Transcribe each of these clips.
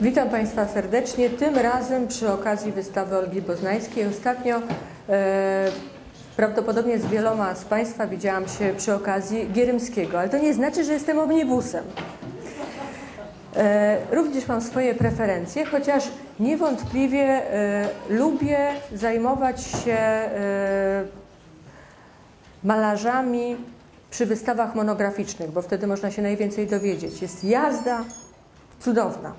Witam Państwa serdecznie. Tym razem przy okazji wystawy Olgi Boznańskiej. Ostatnio e, prawdopodobnie z wieloma z Państwa widziałam się przy okazji Gierymskiego, ale to nie znaczy, że jestem omnibusem. E, również mam swoje preferencje, chociaż niewątpliwie e, lubię zajmować się e, malarzami przy wystawach monograficznych, bo wtedy można się najwięcej dowiedzieć. Jest jazda cudowna,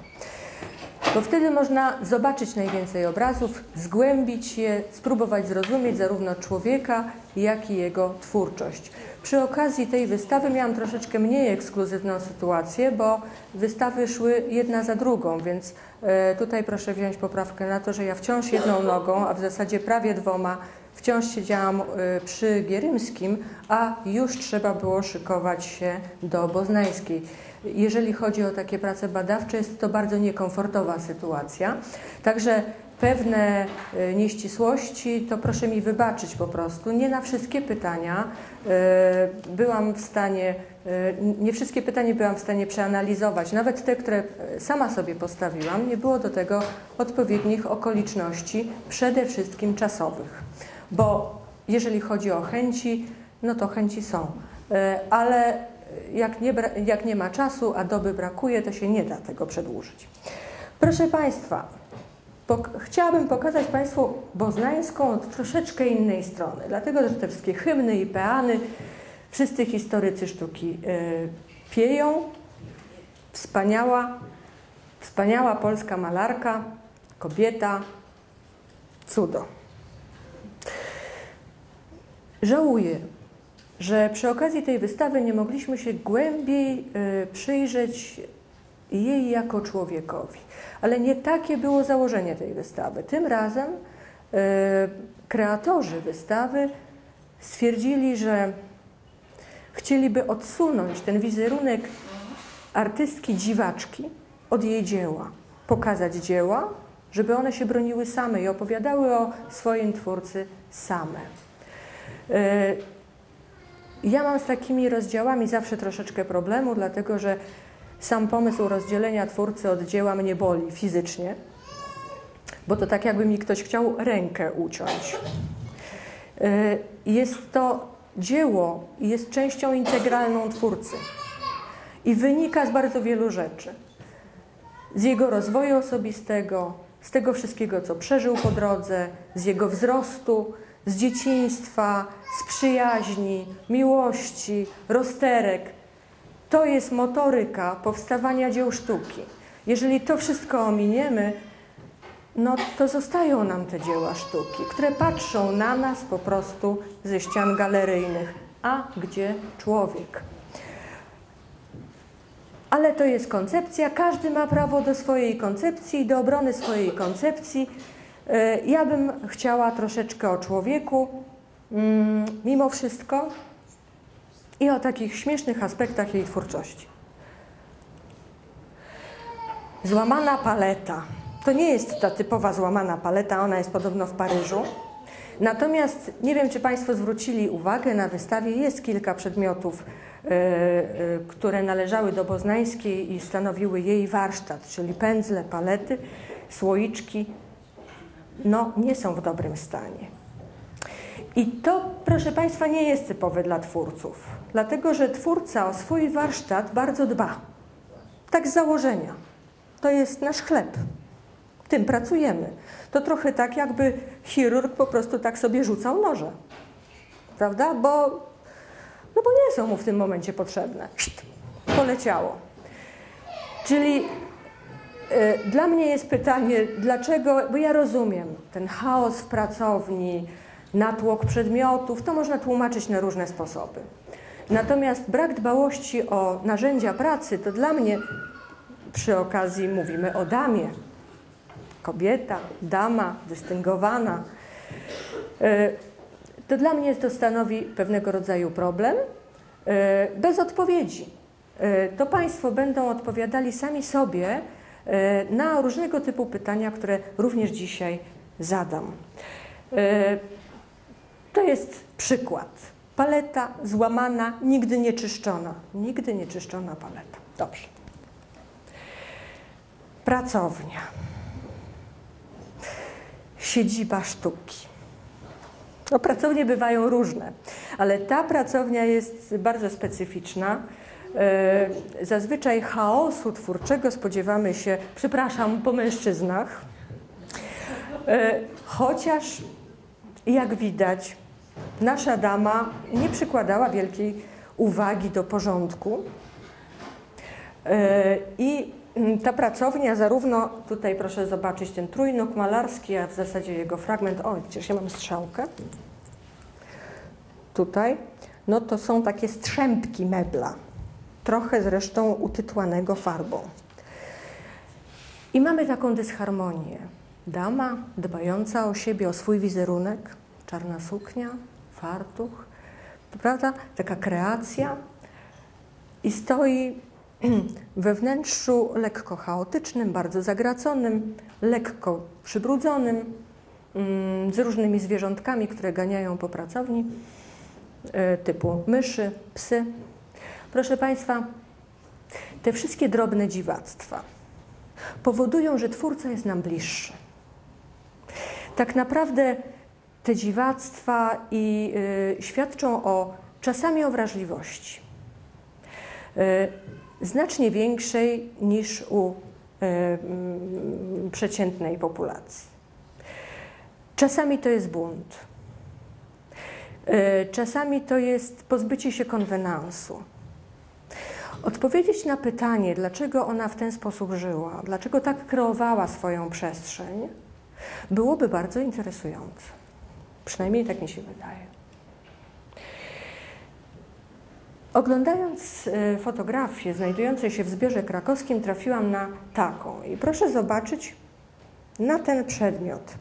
bo wtedy można zobaczyć najwięcej obrazów, zgłębić je, spróbować zrozumieć zarówno człowieka, jak i jego twórczość. Przy okazji tej wystawy miałam troszeczkę mniej ekskluzywną sytuację, bo wystawy szły jedna za drugą, więc e, tutaj proszę wziąć poprawkę na to, że ja wciąż jedną nogą, a w zasadzie prawie dwoma, wciąż siedziałam e, przy Gierymskim, a już trzeba było szykować się do Boznańskiej. Jeżeli chodzi o takie prace badawcze, jest to bardzo niekomfortowa sytuacja. Także pewne e, nieścisłości, to proszę mi wybaczyć po prostu. Nie na wszystkie pytania e, byłam w stanie, e, nie wszystkie pytania byłam w stanie przeanalizować. Nawet te, które sama sobie postawiłam, nie było do tego odpowiednich okoliczności, przede wszystkim czasowych. Bo jeżeli chodzi o chęci, no to chęci są. Ale jak nie, jak nie ma czasu, a doby brakuje, to się nie da tego przedłużyć. Proszę Państwa, chciałabym pokazać Państwu Boznańską od troszeczkę innej strony, dlatego że te wszystkie hymny i peany, wszyscy historycy sztuki yy, pieją. Wspaniała, wspaniała polska malarka, kobieta, cudo. Żałuję, że przy okazji tej wystawy nie mogliśmy się głębiej yy, przyjrzeć jej jako człowiekowi. Ale nie takie było założenie tej wystawy. Tym razem e, kreatorzy wystawy stwierdzili, że chcieliby odsunąć ten wizerunek artystki dziwaczki od jej dzieła, pokazać dzieła, żeby one się broniły same i opowiadały o swoim twórcy same. Ja mam z takimi rozdziałami zawsze troszeczkę problemu, dlatego że sam pomysł rozdzielenia twórcy od dzieła mnie boli fizycznie, bo to tak jakby mi ktoś chciał rękę uciąć. Y, jest to dzieło i jest częścią integralną twórcy i wynika z bardzo wielu rzeczy. Z jego rozwoju osobistego, z tego wszystkiego, co przeżył po drodze, z jego wzrostu, z dzieciństwa, z przyjaźni, miłości, rozterek, to jest motoryka powstawania dzieł sztuki. Jeżeli to wszystko ominiemy, no to zostają nam te dzieła sztuki, które patrzą na nas po prostu ze ścian galeryjnych. A gdzie człowiek? Ale to jest koncepcja, każdy ma prawo do swojej koncepcji, do obrony swojej koncepcji. E, ja bym chciała troszeczkę o człowieku, mm, mimo wszystko, i o takich śmiesznych aspektach jej twórczości. Złamana paleta. To nie jest ta typowa złamana paleta, ona jest podobno w Paryżu. Natomiast nie wiem, czy Państwo zwrócili uwagę, na wystawie jest kilka przedmiotów, yy, yy, które należały do Boznańskiej i stanowiły jej warsztat, czyli pędzle, palety, słoiczki. No, nie są w dobrym stanie. I to, proszę Państwa, nie jest typowe dla twórców, dlatego że twórca o swój warsztat bardzo dba. Tak z założenia. To jest nasz chleb. Tym pracujemy. To trochę tak, jakby chirurg po prostu tak sobie rzucał noże. Prawda? Bo, no bo nie są mu w tym momencie potrzebne. Poleciało. Czyli dla mnie jest pytanie, dlaczego, bo ja rozumiem ten chaos w pracowni, natłok przedmiotów, to można tłumaczyć na różne sposoby. Natomiast brak dbałości o narzędzia pracy to dla mnie, przy okazji mówimy o damie, kobieta, dama, dystyngowana, e, to dla mnie to stanowi pewnego rodzaju problem e, bez odpowiedzi. To Państwo będą odpowiadali sami sobie na różnego typu pytania, które również dzisiaj zadam. To jest przykład. Paleta złamana, nigdy nie czyszczona. Nigdy nie czyszczona paleta. Dobrze. Pracownia. Siedziba sztuki. No, pracownie bywają różne, ale ta pracownia jest bardzo specyficzna. E, zazwyczaj chaosu twórczego spodziewamy się, przepraszam, po mężczyznach, e, chociaż jak widać, nasza dama nie przykładała wielkiej uwagi do porządku. E, I ta pracownia, zarówno tutaj proszę zobaczyć ten trójnóg malarski, a w zasadzie jego fragment, o, przecież ja mam strzałkę, tutaj, no to są takie strzępki mebla, trochę zresztą utytłanego farbą. I mamy taką dysharmonię. Dama dbająca o siebie, o swój wizerunek, czarna suknia, fartuch, prawda, taka kreacja i stoi we wnętrzu lekko chaotycznym, bardzo zagraconym, lekko przybrudzonym, mm, z różnymi zwierzątkami, które ganiają po pracowni, e, typu myszy, psy. Proszę Państwa, te wszystkie drobne dziwactwa powodują, że twórca jest nam bliższy. Tak naprawdę te dziwactwa i y, świadczą o czasami o wrażliwości. Y, znacznie większej niż u y, y, przeciętnej populacji. Czasami to jest bunt. Y, czasami to jest pozbycie się konwenansu. Odpowiedzieć na pytanie, dlaczego ona w ten sposób żyła, dlaczego tak kreowała swoją przestrzeń, byłoby bardzo interesujące. Przynajmniej tak mi się wydaje. Oglądając e, fotografię znajdujące się w zbiorze krakowskim, trafiłam na taką. I proszę zobaczyć na ten przedmiot.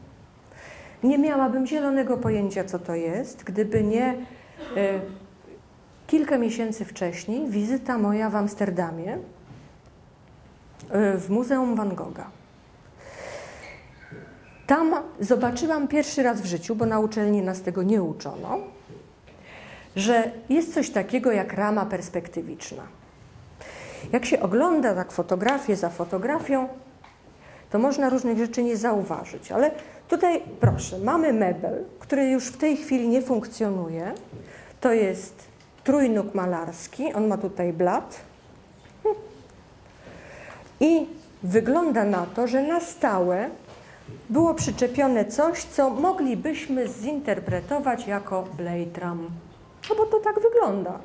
Nie miałabym zielonego pojęcia, co to jest, gdyby nie e, kilka miesięcy wcześniej wizyta moja w Amsterdamie e, w Muzeum Van Gogha. Tam zobaczyłam pierwszy raz w życiu, bo na uczelni nas tego nie uczono, że jest coś takiego jak rama perspektywiczna. Jak się ogląda tak fotografię za fotografią, to można różnych rzeczy nie zauważyć, ale tutaj proszę, mamy mebel, który już w tej chwili nie funkcjonuje. To jest trójnóg malarski, on ma tutaj blat. I wygląda na to, że na stałe było przyczepione coś, co moglibyśmy zinterpretować jako blade ram. No bo to tak wygląda.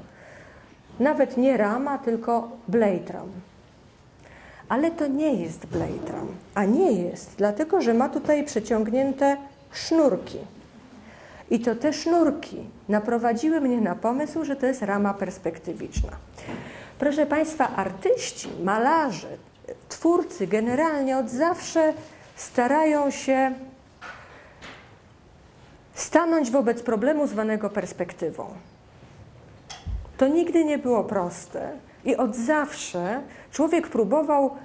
Nawet nie rama, tylko blade ram. Ale to nie jest blade ram, a nie jest, dlatego że ma tutaj przeciągnięte sznurki. I to te sznurki naprowadziły mnie na pomysł, że to jest rama perspektywiczna. Proszę Państwa, artyści, malarze, twórcy generalnie od zawsze starają się stanąć wobec problemu zwanego perspektywą. To nigdy nie było proste i od zawsze człowiek próbował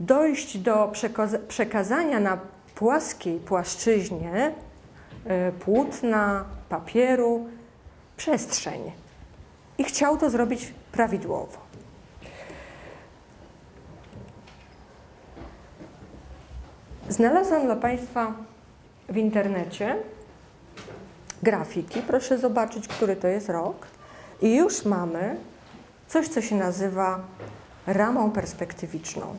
dojść do przekazania na płaskiej płaszczyźnie płótna, papieru, przestrzeń. I chciał to zrobić prawidłowo. Znalazłam dla Państwa w internecie grafiki. Proszę zobaczyć, który to jest rok. I już mamy coś, co się nazywa ramą perspektywiczną.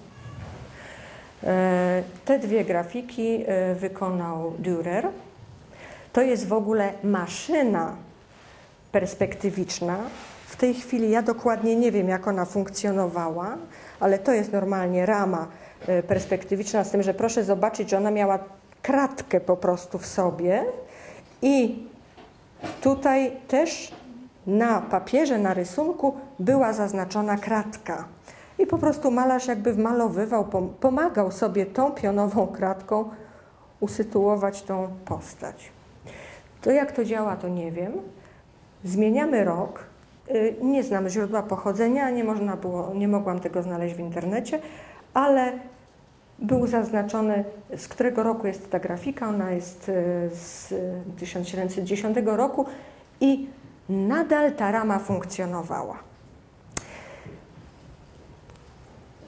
E, te dwie grafiki e, wykonał Dürer. To jest w ogóle maszyna perspektywiczna. W tej chwili ja dokładnie nie wiem, jak ona funkcjonowała, ale to jest normalnie rama e, perspektywiczna, z tym, że proszę zobaczyć, że ona miała kratkę po prostu w sobie i tutaj też na papierze, na rysunku była zaznaczona kratka. I po prostu malarz jakby wmalowywał, pomagał sobie tą pionową kratką usytuować tą postać. To jak to działa, to nie wiem. Zmieniamy rok. Y, nie znam źródła pochodzenia, nie, można było, nie mogłam tego znaleźć w internecie, ale był zaznaczony, z którego roku jest ta grafika. Ona jest y, z 1710 roku i nadal ta rama funkcjonowała.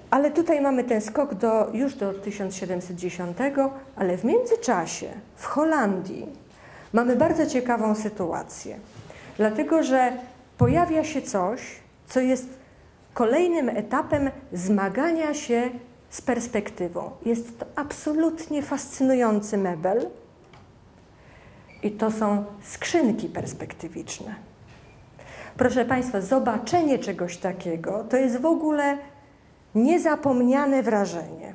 Ale tutaj mamy ten skok do, już do 1710, ale w międzyczasie w Holandii mamy bardzo ciekawą sytuację, dlatego że pojawia się coś, co jest kolejnym etapem zmagania się z perspektywą. Jest to absolutnie fascynujący mebel i to są skrzynki perspektywiczne. Proszę Państwa, zobaczenie czegoś takiego to jest w ogóle niezapomniane wrażenie.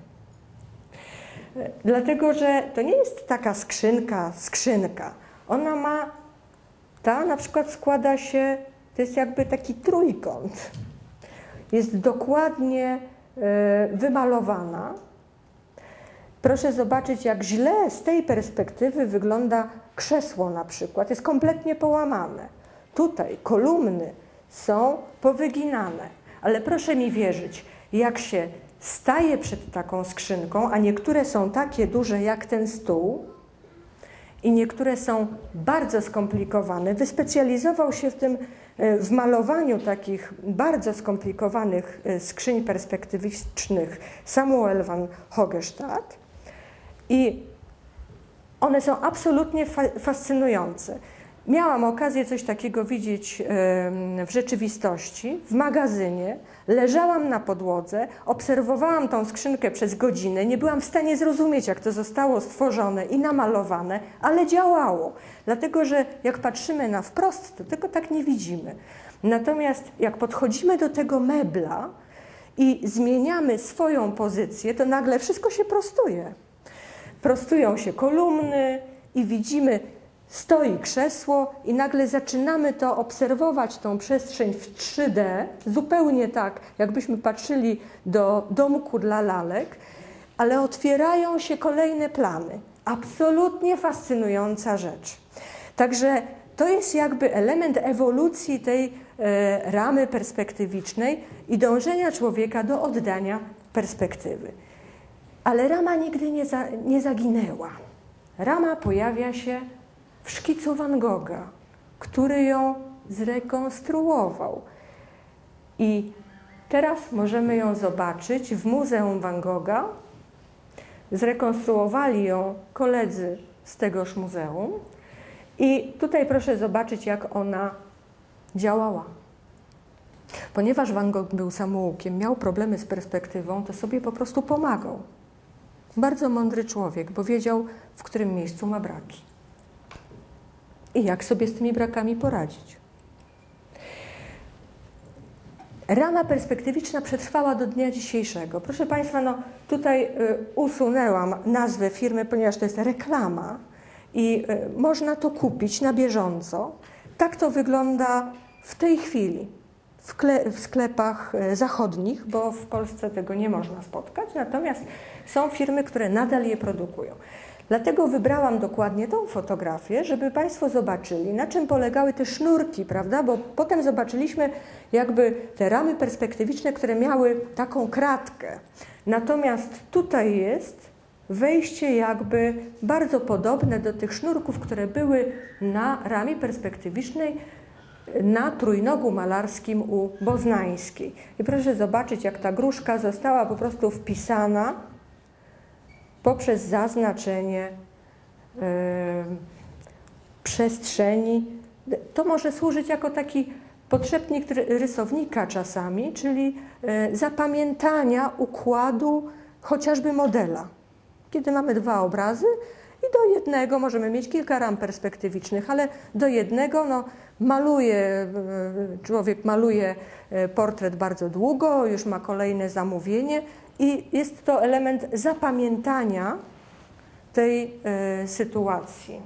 Dlatego, że to nie jest taka skrzynka, skrzynka. Ona ma, ta na przykład składa się, to jest jakby taki trójkąt. Jest dokładnie y, wymalowana. Proszę zobaczyć, jak źle z tej perspektywy wygląda krzesło na przykład. Jest kompletnie połamane. Tutaj kolumny są powyginane, ale proszę mi wierzyć, jak się staje przed taką skrzynką, a niektóre są takie duże jak ten stół i niektóre są bardzo skomplikowane. Wyspecjalizował się w tym e, w malowaniu takich bardzo skomplikowanych e, skrzyń perspektywicznych Samuel van Hogestad i one są absolutnie fa fascynujące. Miałam okazję coś takiego widzieć w rzeczywistości, w magazynie. Leżałam na podłodze, obserwowałam tą skrzynkę przez godzinę. Nie byłam w stanie zrozumieć, jak to zostało stworzone i namalowane, ale działało. Dlatego, że jak patrzymy na wprost, to tego tak nie widzimy. Natomiast jak podchodzimy do tego mebla i zmieniamy swoją pozycję, to nagle wszystko się prostuje. Prostują się kolumny i widzimy stoi krzesło i nagle zaczynamy to obserwować, tą przestrzeń w 3D, zupełnie tak, jakbyśmy patrzyli do domku dla lalek, ale otwierają się kolejne plany. Absolutnie fascynująca rzecz. Także to jest jakby element ewolucji tej e, ramy perspektywicznej i dążenia człowieka do oddania perspektywy. Ale rama nigdy nie, za, nie zaginęła. Rama pojawia się w szkicu Van Gogha, który ją zrekonstruował. I teraz możemy ją zobaczyć w Muzeum Van Gogha. Zrekonstruowali ją koledzy z tegoż muzeum. I tutaj proszę zobaczyć, jak ona działała. Ponieważ Van Gogh był samoukiem, miał problemy z perspektywą, to sobie po prostu pomagał. Bardzo mądry człowiek, bo wiedział, w którym miejscu ma braki i jak sobie z tymi brakami poradzić. Rama perspektywiczna przetrwała do dnia dzisiejszego. Proszę Państwa, no tutaj y, usunęłam nazwę firmy, ponieważ to jest reklama i y, można to kupić na bieżąco. Tak to wygląda w tej chwili w, sklepach y, zachodnich, bo w Polsce tego nie można spotkać, natomiast są firmy, które nadal je produkują. Dlatego wybrałam dokładnie tą fotografię, żeby Państwo zobaczyli, na czym polegały te sznurki, prawda? Bo potem zobaczyliśmy jakby te ramy perspektywiczne, które miały taką kratkę. Natomiast tutaj jest wejście jakby bardzo podobne do tych sznurków, które były na ramie perspektywicznej na trójnogu malarskim u Boznańskiej. I proszę zobaczyć, jak ta gruszka została po prostu wpisana poprzez zaznaczenie przestrzeni. To może służyć jako taki podszepnik rysownika czasami, czyli y, zapamiętania układu chociażby modela. Kiedy mamy dwa obrazy i do jednego możemy mieć kilka ram perspektywicznych, ale do jednego no, maluje, człowiek maluje portret bardzo długo, już ma kolejne zamówienie i jest to element zapamiętania tej y, sytuacji.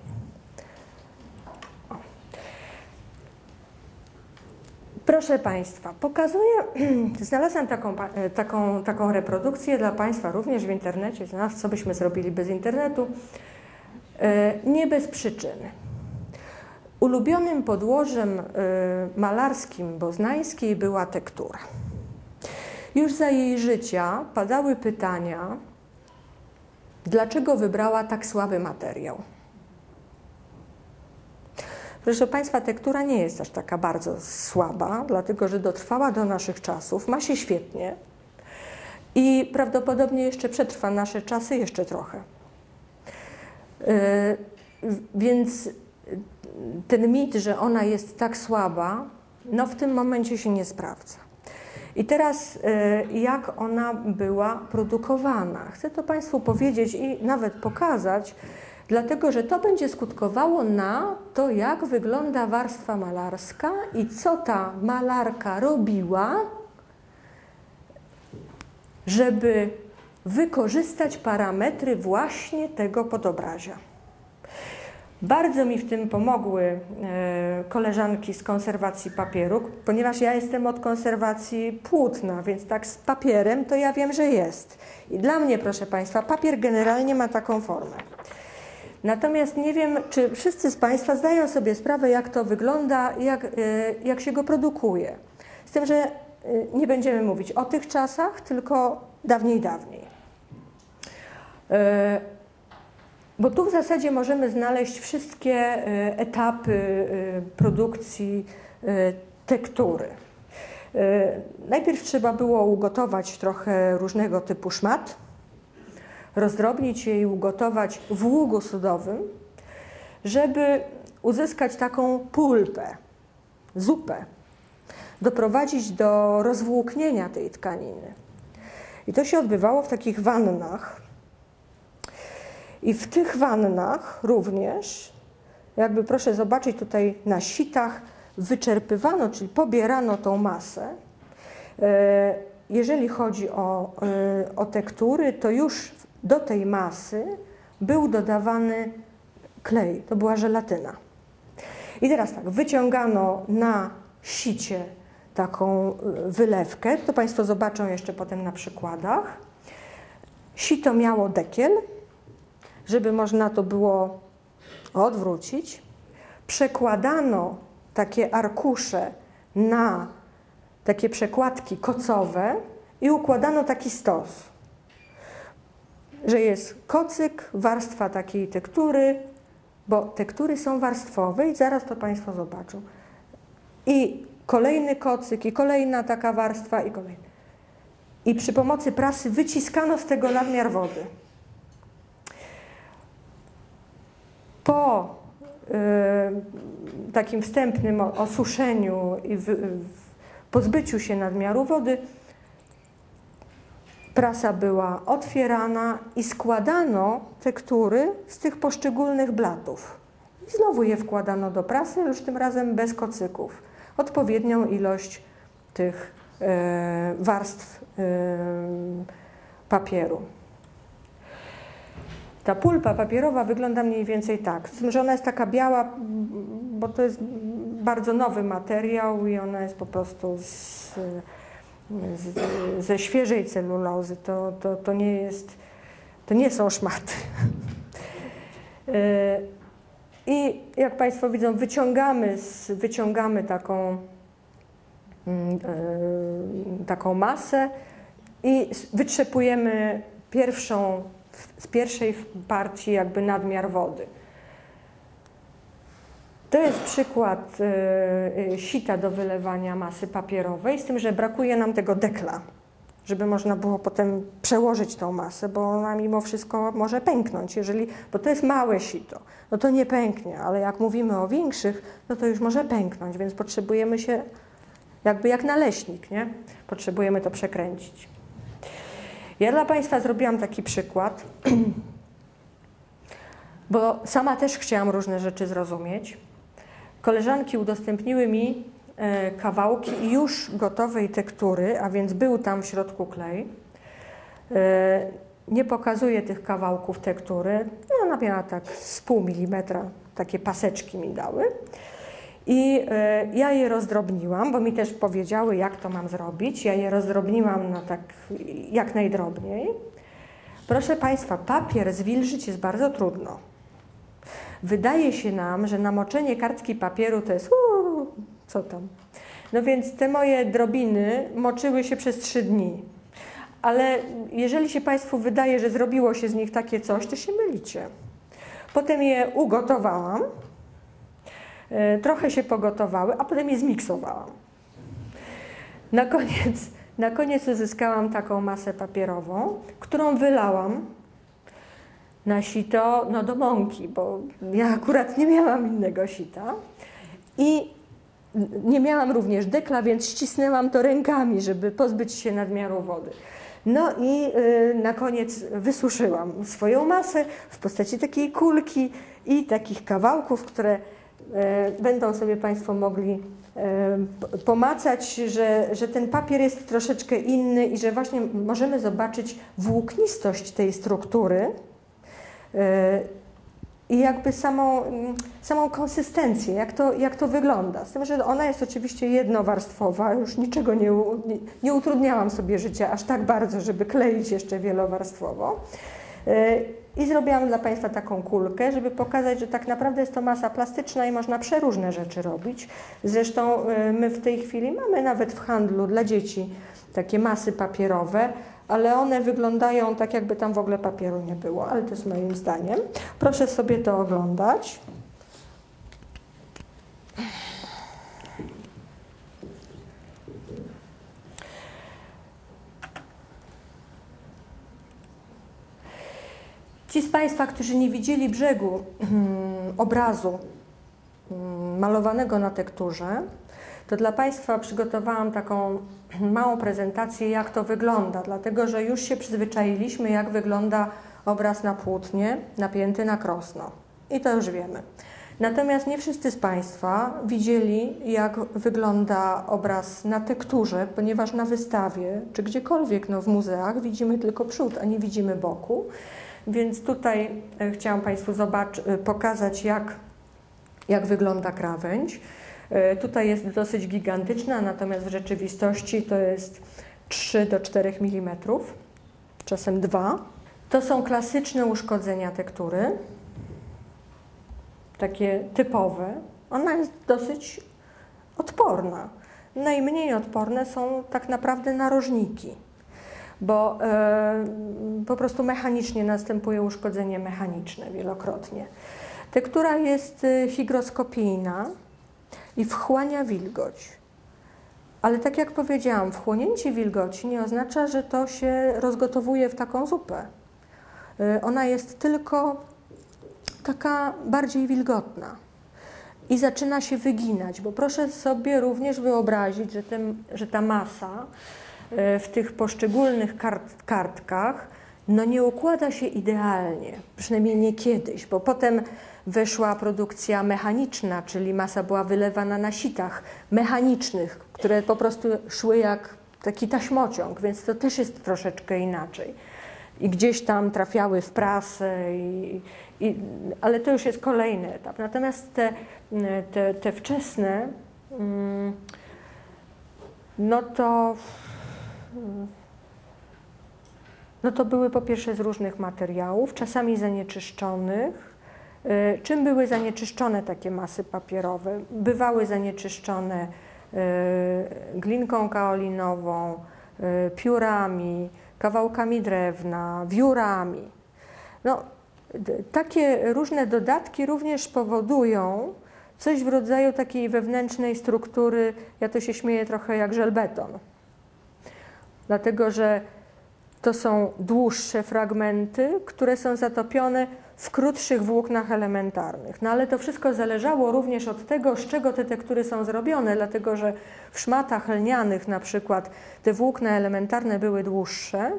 Proszę Państwa, pokazuję, znalazłam taką, e, taką, taką reprodukcję dla Państwa również w internecie, co byśmy zrobili bez internetu, e, nie bez przyczyny. Ulubionym podłożem malarskim Boznańskiej była tektura. Już za jej życia padały pytania, dlaczego wybrała tak słaby materiał. Proszę Państwa, tektura nie jest aż taka bardzo słaba, dlatego że dotrwała do naszych czasów, ma się świetnie i prawdopodobnie jeszcze przetrwa nasze czasy jeszcze trochę. Więc ten mit, że ona jest tak słaba, no w tym momencie się nie sprawdza. I teraz jak ona była produkowana? Chcę to Państwu powiedzieć i nawet pokazać, dlatego że to będzie skutkowało na to, jak wygląda warstwa malarska i co ta malarka robiła, żeby wykorzystać parametry właśnie tego podobrazia. Bardzo mi w tym pomogły e, koleżanki z konserwacji papieru, ponieważ ja jestem od konserwacji płótna, więc tak z papierem to ja wiem, że jest. I dla mnie, proszę Państwa, papier generalnie ma taką formę. Natomiast nie wiem, czy wszyscy z Państwa zdają sobie sprawę, jak to wygląda, jak, e, jak się go produkuje. Z tym, że e, nie będziemy mówić o tych czasach, tylko dawniej, dawniej. E, bo tu w zasadzie możemy znaleźć wszystkie etapy produkcji tektury. Najpierw trzeba było ugotować trochę różnego typu szmat, rozdrobnić je i ugotować w ługu sudowym, żeby uzyskać taką pulpę, zupę, doprowadzić do rozwłóknienia tej tkaniny. I to się odbywało w takich wannach. I w tych wannach również, jakby proszę zobaczyć tutaj na sitach, wyczerpywano, czyli pobierano tą masę. E, jeżeli chodzi o, e, o tektury, to już do tej masy był dodawany klej, to była żelatyna. I teraz tak, wyciągano na sicie taką y, wylewkę, to Państwo zobaczą jeszcze potem na przykładach. Sito miało dekiel, żeby można to było odwrócić. Przekładano takie arkusze na takie przekładki kocowe i układano taki stos że jest kocyk, warstwa takiej tektury, bo tektury są warstwowe i zaraz to Państwo zobaczą. I kolejny kocyk, i kolejna taka warstwa, i kolejna. I przy pomocy prasy wyciskano z tego nadmiar wody. Po y, takim wstępnym osuszeniu i pozbyciu się nadmiaru wody, prasa była otwierana i składano tektury z tych poszczególnych blatów. I znowu je wkładano do prasy, już tym razem bez kocyków. Odpowiednią ilość tych e, warstw e, papieru. Ta pulpa papierowa wygląda mniej więcej tak, z tym, że ona jest taka biała, bo to jest bardzo nowy materiał i ona jest po prostu z, z, ze świeżej celulozy. To, to, to, nie jest, to nie są szmaty. E, I jak Państwo widzą, wyciągamy, wyciągamy taką, mm, e, taką masę i wytrzepujemy pierwszą, z pierwszej partii jakby nadmiar wody. To jest przykład y, y, sita do wylewania masy papierowej, z tym, że brakuje nam tego dekla, żeby można było potem przełożyć tą masę, bo ona mimo wszystko może pęknąć, jeżeli, bo to jest małe sito, no to nie pęknie, ale jak mówimy o większych, no to już może pęknąć, więc potrzebujemy się jakby jak naleśnik, nie? Potrzebujemy to przekręcić. Ja dla Państwa zrobiłam taki przykład, bo sama też chciałam różne rzeczy zrozumieć. Koleżanki udostępniły mi e, kawałki już gotowej tektury, a więc był tam w środku klej. E, nie pokazuję tych kawałków tektury. No, ona miała tak z pół milimetra, takie paseczki mi dały. I e, ja je rozdrobniłam, bo mi też powiedziały, jak to mam zrobić. Ja je rozdrobniłam na tak jak najdrobniej. Proszę Państwa, papier zwilżyć jest bardzo trudno. Wydaje się nam, że namoczenie kartki papieru to jest uu, co tam. No więc te moje drobiny moczyły się przez trzy dni. Ale jeżeli się Państwu wydaje, że zrobiło się z nich takie coś, to się mylicie. Potem je ugotowałam, trochę się pogotowały, a potem je zmiksowałam. Na koniec Na koniec uzyskałam taką masę papierową, którą wylałam na sito, no do mąki, bo ja akurat nie miałam innego sita. I nie miałam również dekla, więc ścisnęłam to rękami, żeby pozbyć się nadmiaru wody. No i y, na koniec wysuszyłam swoją masę w postaci takiej kulki i takich kawałków, które będą sobie Państwo mogli y, pomacać, że, że ten papier jest troszeczkę inny i że właśnie możemy zobaczyć włóknistość tej struktury i jakby samą, samą konsystencję, jak to, jak to wygląda. Z tym, że ona jest oczywiście jednowarstwowa, już niczego nie, nie, nie utrudniałam sobie życia aż tak bardzo, żeby kleić jeszcze wielowarstwowo. I zrobiłam dla Państwa taką kulkę, żeby pokazać, że tak naprawdę jest to masa plastyczna i można przeróżne rzeczy robić. Zresztą my w tej chwili mamy nawet w handlu dla dzieci takie masy papierowe, ale one wyglądają tak, jakby tam w ogóle papieru nie było, ale to jest moim zdaniem. Proszę sobie to oglądać. Ci z Państwa, którzy nie widzieli brzegu hmm, obrazu hmm, malowanego na tekturze, to dla Państwa przygotowałam taką małą prezentację, jak to wygląda, dlatego że już się przyzwyczailiśmy, jak wygląda obraz na płótnie napięty na krosno. I to już wiemy. Natomiast nie wszyscy z Państwa widzieli, jak wygląda obraz na tekturze, ponieważ na wystawie, czy gdziekolwiek no, w muzeach widzimy tylko przód, a nie widzimy boku. Więc tutaj e, chciałam Państwu e, pokazać, jak, jak wygląda krawędź. E, tutaj jest dosyć gigantyczna, natomiast w rzeczywistości to jest 3 do 4 mm, czasem 2. To są klasyczne uszkodzenia tektury, takie typowe. Ona jest dosyć odporna. Najmniej odporne są tak naprawdę narożniki, bo e, po prostu mechanicznie następuje uszkodzenie mechaniczne wielokrotnie. Tektura jest e, hygroskopijna, i wchłania wilgoć. Ale tak jak powiedziałam, wchłonięcie wilgoci nie oznacza, że to się rozgotowuje w taką zupę. Y, ona jest tylko taka bardziej wilgotna i zaczyna się wyginać, bo proszę sobie również wyobrazić, że, że ta masa w tych poszczególnych kart, kartkach no nie układa się idealnie, przynajmniej nie kiedyś, bo potem weszła produkcja mechaniczna, czyli masa była wylewana na sitach mechanicznych, które po prostu szły jak taki taśmociąg, więc to też jest troszeczkę inaczej. I gdzieś tam trafiały w prasę, i, i, ale to już jest kolejny etap. Natomiast te, te, te wczesne, mm, no to no to były po pierwsze z różnych materiałów, czasami zanieczyszczonych. Y, czym były zanieczyszczone takie masy papierowe? Bywały zanieczyszczone y, glinką kaolinową, y, piórami, kawałkami drewna, wiórami. No, takie różne dodatki również powodują coś w rodzaju takiej wewnętrznej struktury, ja to się śmieję trochę jak żelbeton. Dlatego, że to są dłuższe fragmenty, które są zatopione w krótszych włóknach elementarnych. No ale to wszystko zależało również od tego, z czego te tektury są zrobione, dlatego że w szmatach lnianych na przykład te włókna elementarne były dłuższe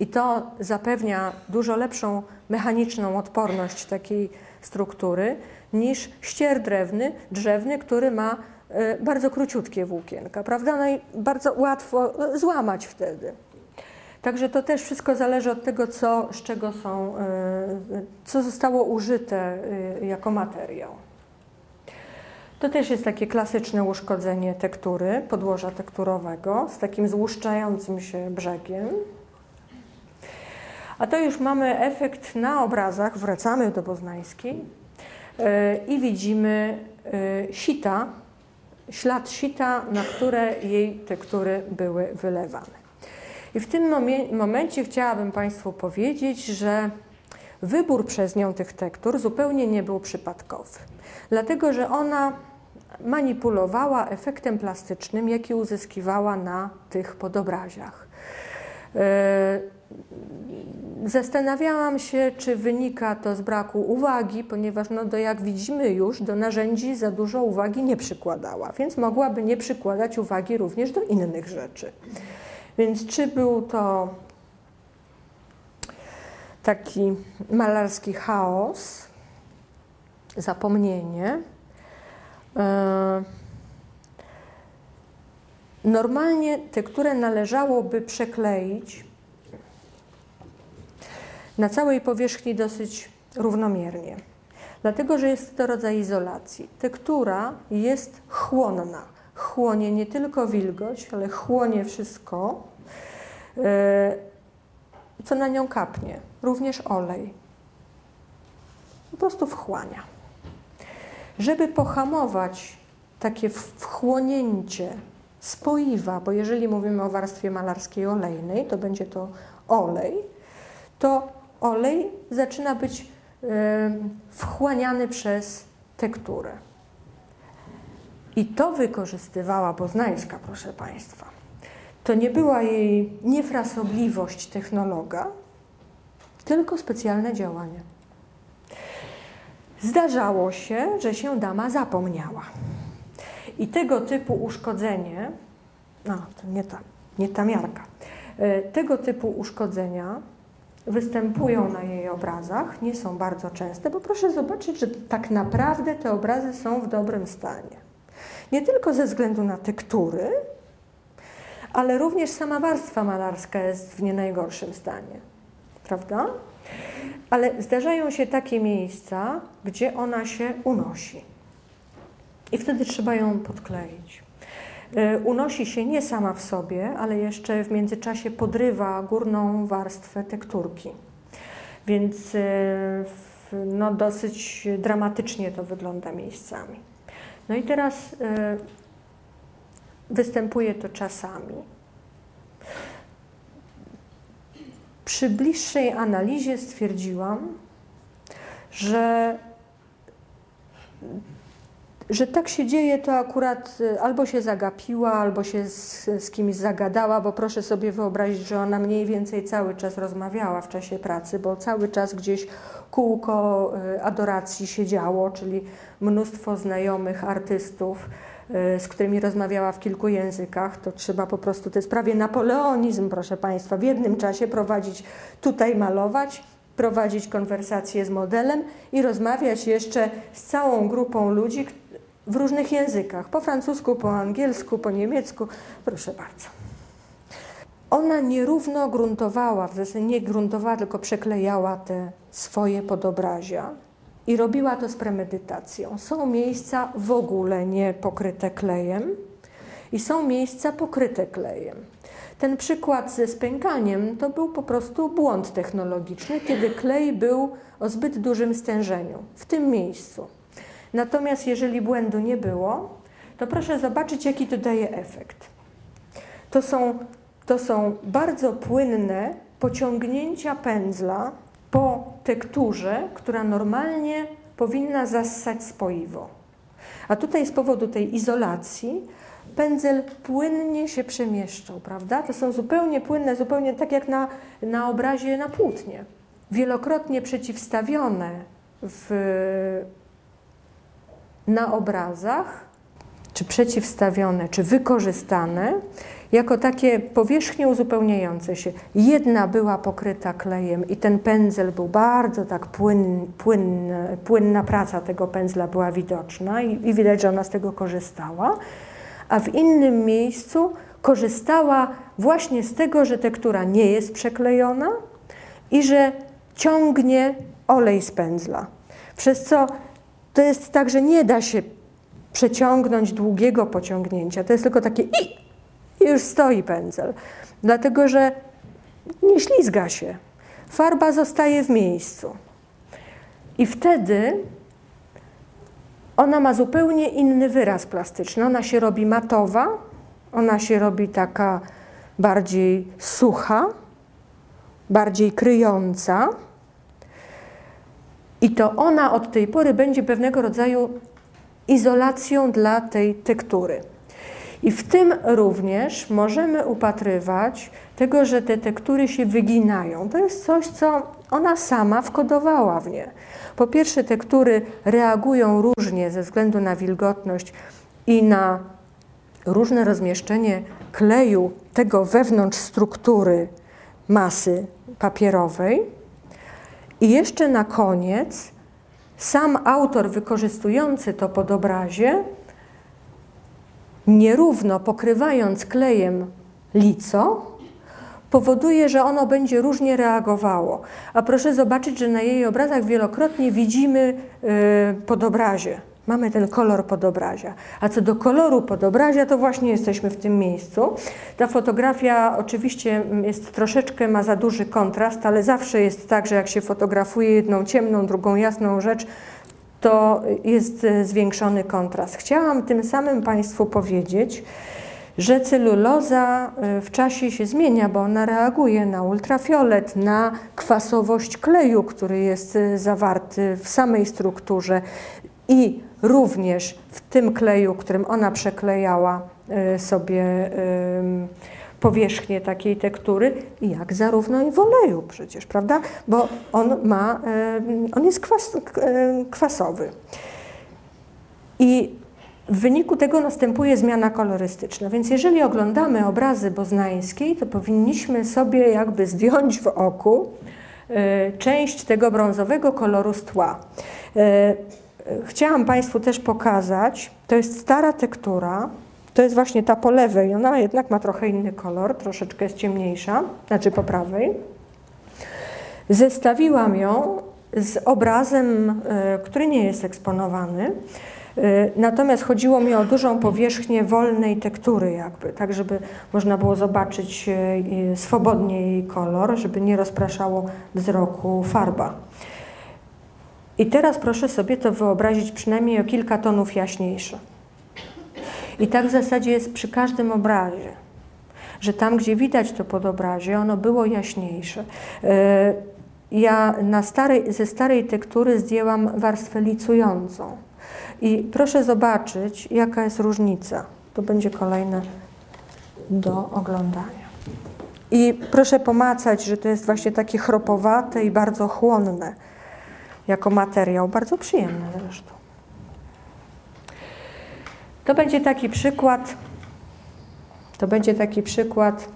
i to zapewnia dużo lepszą mechaniczną odporność takiej struktury niż ścier drewny, drzewny, który ma bardzo króciutkie włókienka, prawda? No i bardzo łatwo złamać wtedy. Także to też wszystko zależy od tego, co, z czego są, e, co zostało użyte jako materiał. To też jest takie klasyczne uszkodzenie tektury, podłoża tekturowego z takim złuszczającym się brzegiem. A to już mamy efekt na obrazach, wracamy do Poznańskiej e, i widzimy sita, ślad sita, na które jej tektury były wylewane. I w tym momencie chciałabym Państwu powiedzieć, że wybór przez nią tych tektur zupełnie nie był przypadkowy, dlatego że ona manipulowała efektem plastycznym, jaki uzyskiwała na tych podobraziach. Zastanawiałam się, czy wynika to z braku uwagi, ponieważ no, do, jak widzimy już do narzędzi za dużo uwagi nie przykładała, więc mogłaby nie przykładać uwagi również do innych rzeczy. Więc czy był to taki malarski chaos, zapomnienie, e, Normalnie tekturę należałoby przekleić na całej powierzchni dosyć równomiernie, dlatego że jest to rodzaj izolacji. Tektura jest chłonna. Chłonie nie tylko wilgoć, ale chłonie wszystko, e, co na nią kapnie, również olej. Po prostu wchłania. Żeby pohamować takie wchłonięcie spoiwa, bo jeżeli mówimy o warstwie malarskiej olejnej, to będzie to olej, to olej zaczyna być wchłaniany przez tekturę. I to wykorzystywała Poznańska, proszę Państwa. To nie była jej niefrasobliwość technologa, tylko specjalne działanie. Zdarzało się, że się dama zapomniała. I tego typu uszkodzenie, no to nie ta, nie ta miarka, e, tego typu uszkodzenia występują na jej obrazach, nie są bardzo częste, bo proszę zobaczyć, że tak naprawdę te obrazy są w dobrym stanie. Nie tylko ze względu na tektury, ale również sama warstwa malarska jest w nie najgorszym stanie. Prawda? Ale zdarzają się takie miejsca, gdzie ona się unosi. I wtedy trzeba ją podkleić. E, unosi się nie sama w sobie, ale jeszcze w międzyczasie podrywa górną warstwę tekturki. Więc e, no, dosyć dramatycznie to wygląda miejscami. No i teraz e, występuje to czasami. Przy bliższej analizie stwierdziłam, że że tak się dzieje, to akurat y, albo się zagapiła, albo się z, z, kimś zagadała, bo proszę sobie wyobrazić, że ona mniej więcej cały czas rozmawiała w czasie pracy, bo cały czas gdzieś kółko y, adoracji się działo, czyli mnóstwo znajomych artystów, y, z którymi rozmawiała w kilku językach. To trzeba po prostu, to jest prawie napoleonizm, proszę Państwa, w jednym czasie prowadzić, tutaj malować, prowadzić konwersację z modelem i rozmawiać jeszcze z całą grupą ludzi, w różnych językach, po francusku, po angielsku, po niemiecku. Proszę bardzo. Ona nierówno gruntowała, w zasadzie nie gruntowała, tylko przeklejała te swoje podobrazia i robiła to z premedytacją. Są miejsca w ogóle nie pokryte klejem i są miejsca pokryte klejem. Ten przykład ze spękaniem to był po prostu błąd technologiczny, kiedy klej był o zbyt dużym stężeniu w tym miejscu. Natomiast jeżeli błędu nie było, to proszę zobaczyć, jaki to daje efekt. To są, to są bardzo płynne pociągnięcia pędzla po tekturze, która normalnie powinna zassać spoiwo. A tutaj z powodu tej izolacji pędzel płynnie się przemieszczał, prawda? To są zupełnie płynne, zupełnie tak jak na, na obrazie na płótnie. Wielokrotnie przeciwstawione w na obrazach, czy przeciwstawione, czy wykorzystane, jako takie powierzchnie uzupełniające się. Jedna była pokryta klejem i ten pędzel był bardzo tak płyn, płyn, płynna praca tego pędzla była widoczna i, i widać, że ona z tego korzystała, a w innym miejscu korzystała właśnie z tego, że tektura nie jest przeklejona i że ciągnie olej z pędzla. Przez co to jest tak, że nie da się przeciągnąć długiego pociągnięcia. To jest tylko takie i, i już stoi pędzel. Dlatego, że nie ślizga się. Farba zostaje w miejscu. I wtedy ona ma zupełnie inny wyraz plastyczny. Ona się robi matowa, ona się robi taka bardziej sucha, bardziej kryjąca. I to ona od tej pory będzie pewnego rodzaju izolacją dla tej tektury. I w tym również możemy upatrywać tego, że te tektury się wyginają. To jest coś, co ona sama wkodowała w nie. Po pierwsze, tektury reagują różnie ze względu na wilgotność i na różne rozmieszczenie kleju tego wewnątrz struktury masy papierowej. I jeszcze na koniec sam autor wykorzystujący to podobrazie, nierówno pokrywając klejem lico, powoduje, że ono będzie różnie reagowało. A proszę zobaczyć, że na jej obrazach wielokrotnie widzimy yy, podobrazie. Mamy ten kolor podobrazia. A co do koloru podobrazia, to właśnie jesteśmy w tym miejscu. Ta fotografia oczywiście jest troszeczkę, ma za duży kontrast, ale zawsze jest tak, że jak się fotografuje jedną ciemną, drugą jasną rzecz, to jest e, zwiększony kontrast. Chciałam tym samym Państwu powiedzieć, że celuloza e, w czasie się zmienia, bo ona reaguje na ultrafiolet, na kwasowość kleju, który jest e, zawarty w samej strukturze i również w tym kleju, którym ona przeklejała sobie powierzchnię takiej tektury, jak zarówno i w oleju przecież, prawda? Bo on ma, on jest kwas, kwasowy. I w wyniku tego następuje zmiana kolorystyczna. Więc jeżeli oglądamy obrazy boznańskiej, to powinniśmy sobie jakby zdjąć w oku e, część tego brązowego koloru z tła. Chciałam Państwu też pokazać, to jest stara tektura, to jest właśnie ta po lewej, ona jednak ma trochę inny kolor, troszeczkę jest ciemniejsza, znaczy po prawej. Zestawiłam ją z obrazem, e, który nie jest eksponowany. E, natomiast chodziło mi o dużą powierzchnię wolnej tektury, jakby, tak żeby można było zobaczyć e, swobodnie jej kolor, żeby nie rozpraszało wzroku farba. I teraz proszę sobie to wyobrazić przynajmniej o kilka tonów jaśniejsze. I tak w zasadzie jest przy każdym obrazie, że tam, gdzie widać to podobrazie, ono było jaśniejsze. E, ja na starej, ze starej tektury zdjęłam warstwę licującą. I proszę zobaczyć, jaka jest różnica. To będzie kolejne do oglądania. I proszę pomacać, że to jest właśnie takie chropowate i bardzo chłonne jako materiał, bardzo przyjemne zresztą. To będzie taki przykład, to będzie taki przykład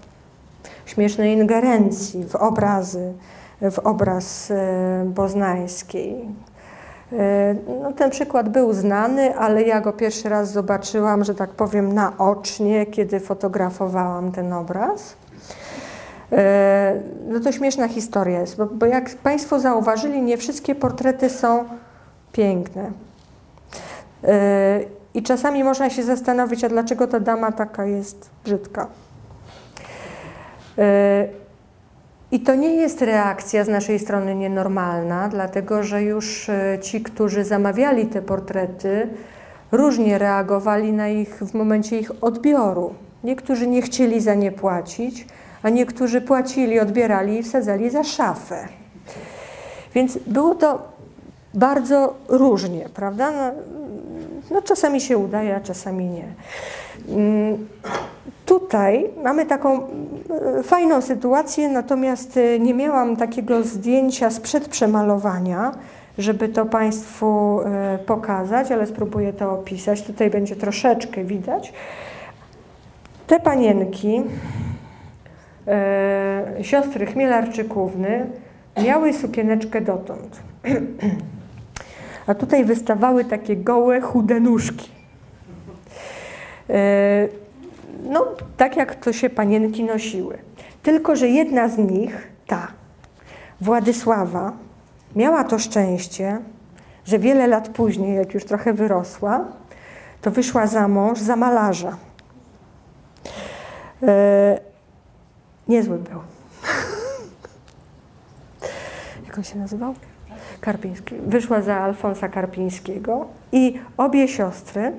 śmiesznej ingerencji w obrazy, w obraz e, boznańskiej. E, no, ten przykład był znany, ale ja go pierwszy raz zobaczyłam, że tak powiem, naocznie, kiedy fotografowałam ten obraz. No to śmieszna historia jest, bo, bo jak Państwo zauważyli, nie wszystkie portrety są piękne. I czasami można się zastanowić, a dlaczego ta dama taka jest brzydka. E, I to nie jest reakcja z naszej strony nienormalna, dlatego że już e, ci, którzy zamawiali te portrety, różnie reagowali na ich w momencie ich odbioru. Niektórzy nie chcieli za nie płacić, a niektórzy płacili, odbierali i wsadzali za szafę. Więc było to bardzo różnie, prawda? No, no czasami się udaje, a czasami nie. Mm, tutaj mamy taką mm, fajną sytuację, natomiast y, nie miałam takiego zdjęcia sprzed przemalowania, żeby to Państwu y, pokazać, ale spróbuję to opisać. Tutaj będzie troszeczkę widać. Te panienki, siostry Chmielarczykówny, miały sukieneczkę dotąd. a tutaj wystawały takie gołe, chude nóżki. E, no, tak jak to się panienki nosiły. Tylko, że jedna z nich, ta, Władysława, miała to szczęście, że wiele lat później, jak już trochę wyrosła, to wyszła za mąż za malarza. Niezły był. jak on się nazywał? Karpiński, wyszła za Alfonsa Karpińskiego i obie siostry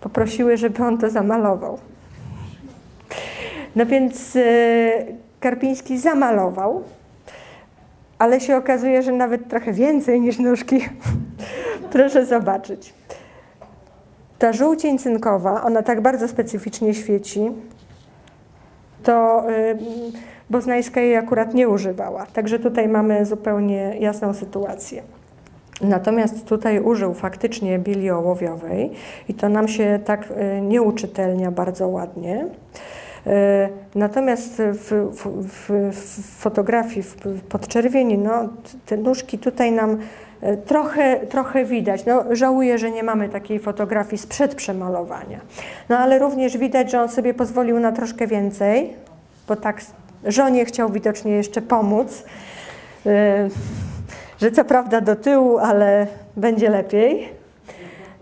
poprosiły, żeby on to zamalował. No więc e, Karpiński zamalował, ale się okazuje, że nawet trochę więcej niż nóżki. Proszę zobaczyć. ta żółcień cynkowa, ona tak bardzo specyficznie świeci, to y, Boznańska jej akurat nie używała. Także tutaj mamy zupełnie jasną sytuację. Natomiast tutaj użył faktycznie bieli ołowiowej i to nam się tak y, nie uczytelnia bardzo ładnie. Y, natomiast w, w, w, fotografii w podczerwieni, no, te nóżki tutaj nam trochę, trochę widać. No, żałuję, że nie mamy takiej fotografii sprzed przemalowania. No ale również widać, że on sobie pozwolił na troszkę więcej, bo tak żonie chciał widocznie jeszcze pomóc że co prawda do tyłu, ale będzie lepiej.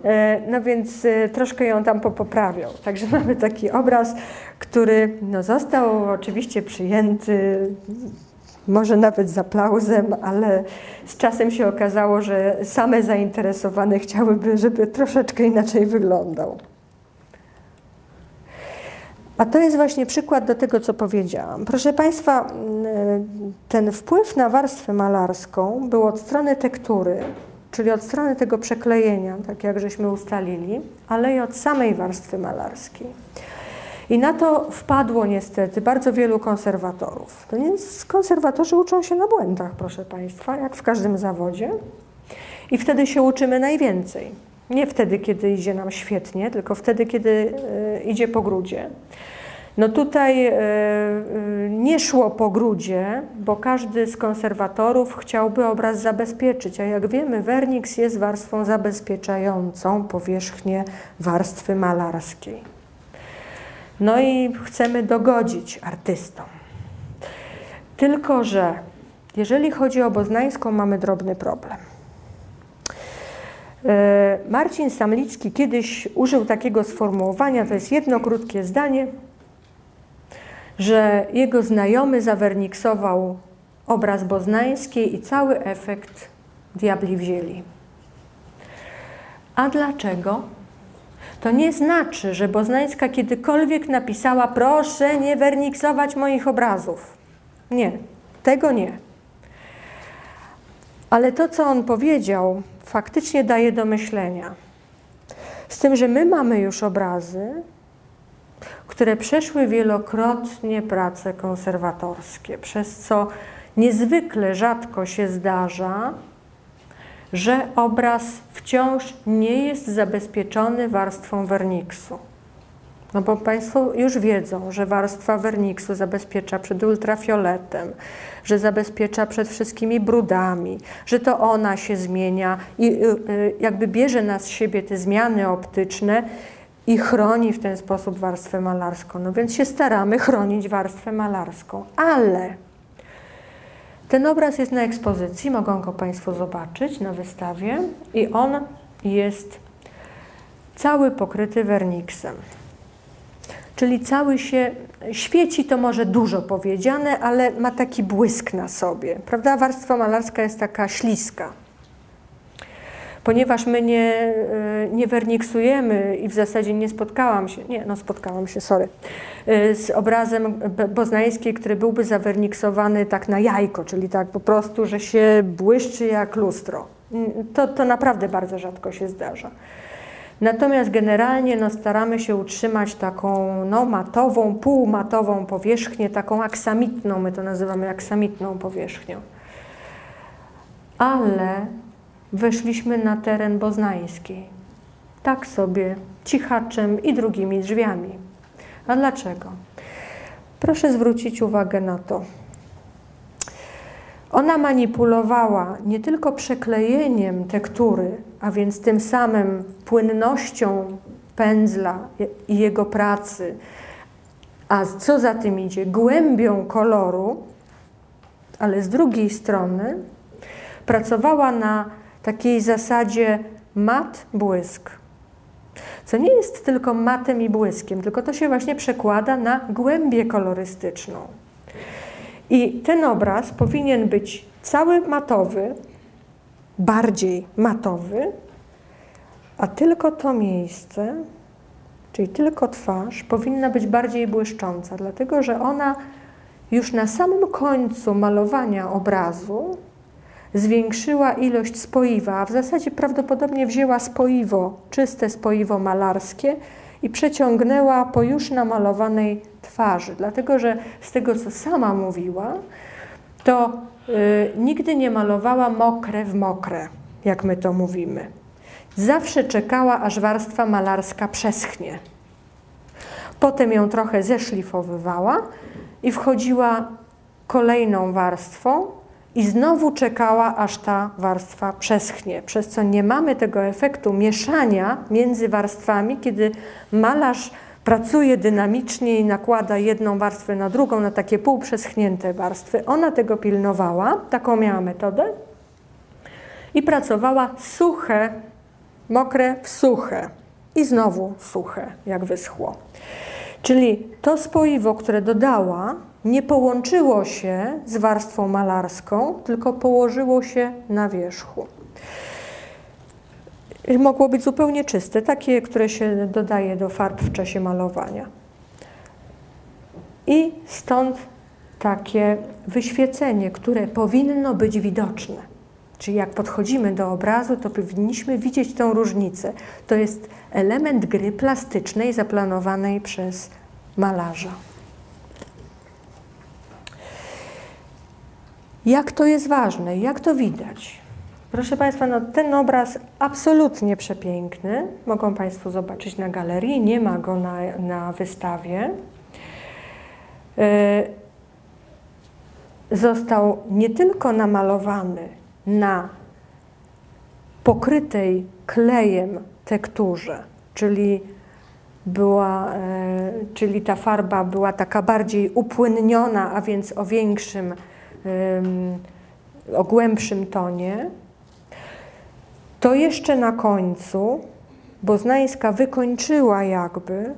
E, no więc e, troszkę ją tam poprawiał. Także mamy taki obraz, który no, został oczywiście przyjęty, może nawet z aplauzem, ale z czasem się okazało, że same zainteresowane chciałyby, żeby troszeczkę inaczej wyglądał. A to jest właśnie przykład do tego, co powiedziałam. Proszę Państwa, ten wpływ na warstwę malarską był od strony tektury, czyli od strony tego przeklejenia, tak jak żeśmy ustalili, ale i od samej warstwy malarskiej. I na to wpadło niestety bardzo wielu konserwatorów. To więc konserwatorzy uczą się na błędach, proszę Państwa, jak w każdym zawodzie. I wtedy się uczymy najwięcej. Nie wtedy, kiedy idzie nam świetnie, tylko wtedy, kiedy e, idzie po grudzie. No tutaj e, e, nie szło po grudzie, bo każdy z konserwatorów chciałby obraz zabezpieczyć, a jak wiemy, werniks jest warstwą zabezpieczającą powierzchnię warstwy malarskiej. No i chcemy dogodzić artystom. Tylko, że jeżeli chodzi o Boznańską, mamy drobny problem. E, Marcin Samlicki kiedyś użył takiego sformułowania, to jest jedno krótkie zdanie, że jego znajomy zawerniksował obraz boznański i cały efekt diabli wzięli. A dlaczego? To nie znaczy, że Boznańska kiedykolwiek napisała proszę nie werniksować moich obrazów. Nie, tego nie. Ale to, co on powiedział, faktycznie daje do myślenia. Z tym, że my mamy już obrazy, które przeszły wielokrotnie prace konserwatorskie, przez co niezwykle rzadko się zdarza, że obraz wciąż nie jest zabezpieczony warstwą werniksu. No bo Państwo już wiedzą, że warstwa werniksu zabezpiecza przed ultrafioletem, że zabezpiecza przed wszystkimi brudami, że to ona się zmienia i y, y, jakby bierze na siebie te zmiany optyczne i chroni w ten sposób warstwę malarską. No więc się staramy chronić warstwę malarską, ale ten obraz jest na ekspozycji, mogą go Państwo zobaczyć na wystawie i on jest cały pokryty werniksem. Czyli cały się świeci, to może dużo powiedziane, ale ma taki błysk na sobie. Prawda? Warstwa malarska jest taka śliska. Ponieważ my nie, e, nie werniksujemy i w zasadzie nie spotkałam się, nie, no spotkałam się, sorry, e, z obrazem boznańskiej, który byłby zawerniksowany tak na jajko, czyli tak po prostu, że się błyszczy jak lustro. To, to naprawdę bardzo rzadko się zdarza. Natomiast generalnie no, staramy się utrzymać taką no, matową, półmatową powierzchnię, taką aksamitną, my to nazywamy aksamitną powierzchnią. Ale weszliśmy na teren boznański. Tak sobie, cichaczem i drugimi drzwiami. A dlaczego? Proszę zwrócić uwagę na to. Ona manipulowała nie tylko przeklejeniem tektury, a więc tym samym płynnością pędzla i jego pracy, a co za tym idzie, głębią koloru, ale z drugiej strony pracowała na takiej zasadzie mat, błysk. Co nie jest tylko matem i błyskiem, tylko to się właśnie przekłada na głębię kolorystyczną. I ten obraz powinien być cały matowy, bardziej matowy, a tylko to miejsce, czyli tylko twarz, powinna być bardziej błyszcząca, dlatego że ona już na samym końcu malowania obrazu zwiększyła ilość spoiwa, a w zasadzie prawdopodobnie wzięła spoiwo, czyste spoiwo malarskie i przeciągnęła po już namalowanej twarzy. Dlatego, że z tego, co sama mówiła, to y, nigdy nie malowała mokre w mokre, jak my to mówimy. Zawsze czekała, aż warstwa malarska przeschnie. Potem ją trochę zeszlifowywała i wchodziła kolejną warstwą i znowu czekała, aż ta warstwa przeschnie, przez co nie mamy tego efektu mieszania między warstwami, kiedy malarz pracuje dynamicznie i nakłada jedną warstwę na drugą, na takie półprzeschnięte warstwy. Ona tego pilnowała, taką miała metodę i pracowała suche, mokre w suche i znowu suche, jak wyschło. Czyli to spoiwo, które dodała, nie połączyło się z warstwą malarską, tylko położyło się na wierzchu. Mogło być zupełnie czyste, takie, które się dodaje do farb w czasie malowania. I stąd takie wyświecenie, które powinno być widoczne. Czyli jak podchodzimy do obrazu, to powinniśmy widzieć tą różnicę. To jest element gry plastycznej zaplanowanej przez malarza. Jak to jest ważne, jak to widać? Proszę Państwa, no ten obraz absolutnie przepiękny. Mogą Państwo zobaczyć na galerii, nie ma go na, na wystawie. E, został nie tylko namalowany na pokrytej klejem tekturze, czyli, była, e, czyli ta farba była taka bardziej upłynniona, a więc o większym, o głębszym tonie, to jeszcze na końcu Boznańska wykończyła jakby,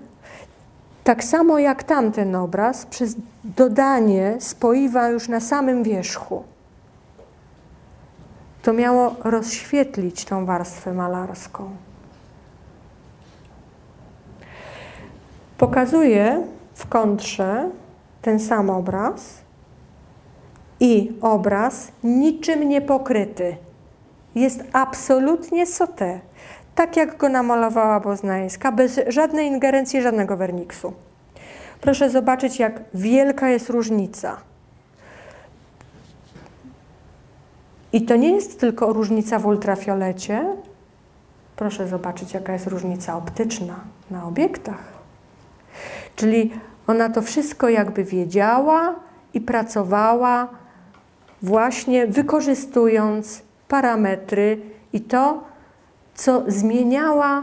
tak samo jak tamten obraz, przez dodanie spoiwa już na samym wierzchu. To miało rozświetlić tą warstwę malarską. Pokazuję w kontrze ten sam obraz i obraz niczym nie pokryty jest absolutnie sote, tak jak go namalowała Boznańska, bez żadnej ingerencji, żadnego werniksu. Proszę zobaczyć, jak wielka jest różnica. I to nie jest tylko różnica w ultrafiolecie. Proszę zobaczyć, jaka jest różnica optyczna na obiektach. Czyli ona to wszystko jakby wiedziała i pracowała, właśnie wykorzystując parametry i to, co zmieniała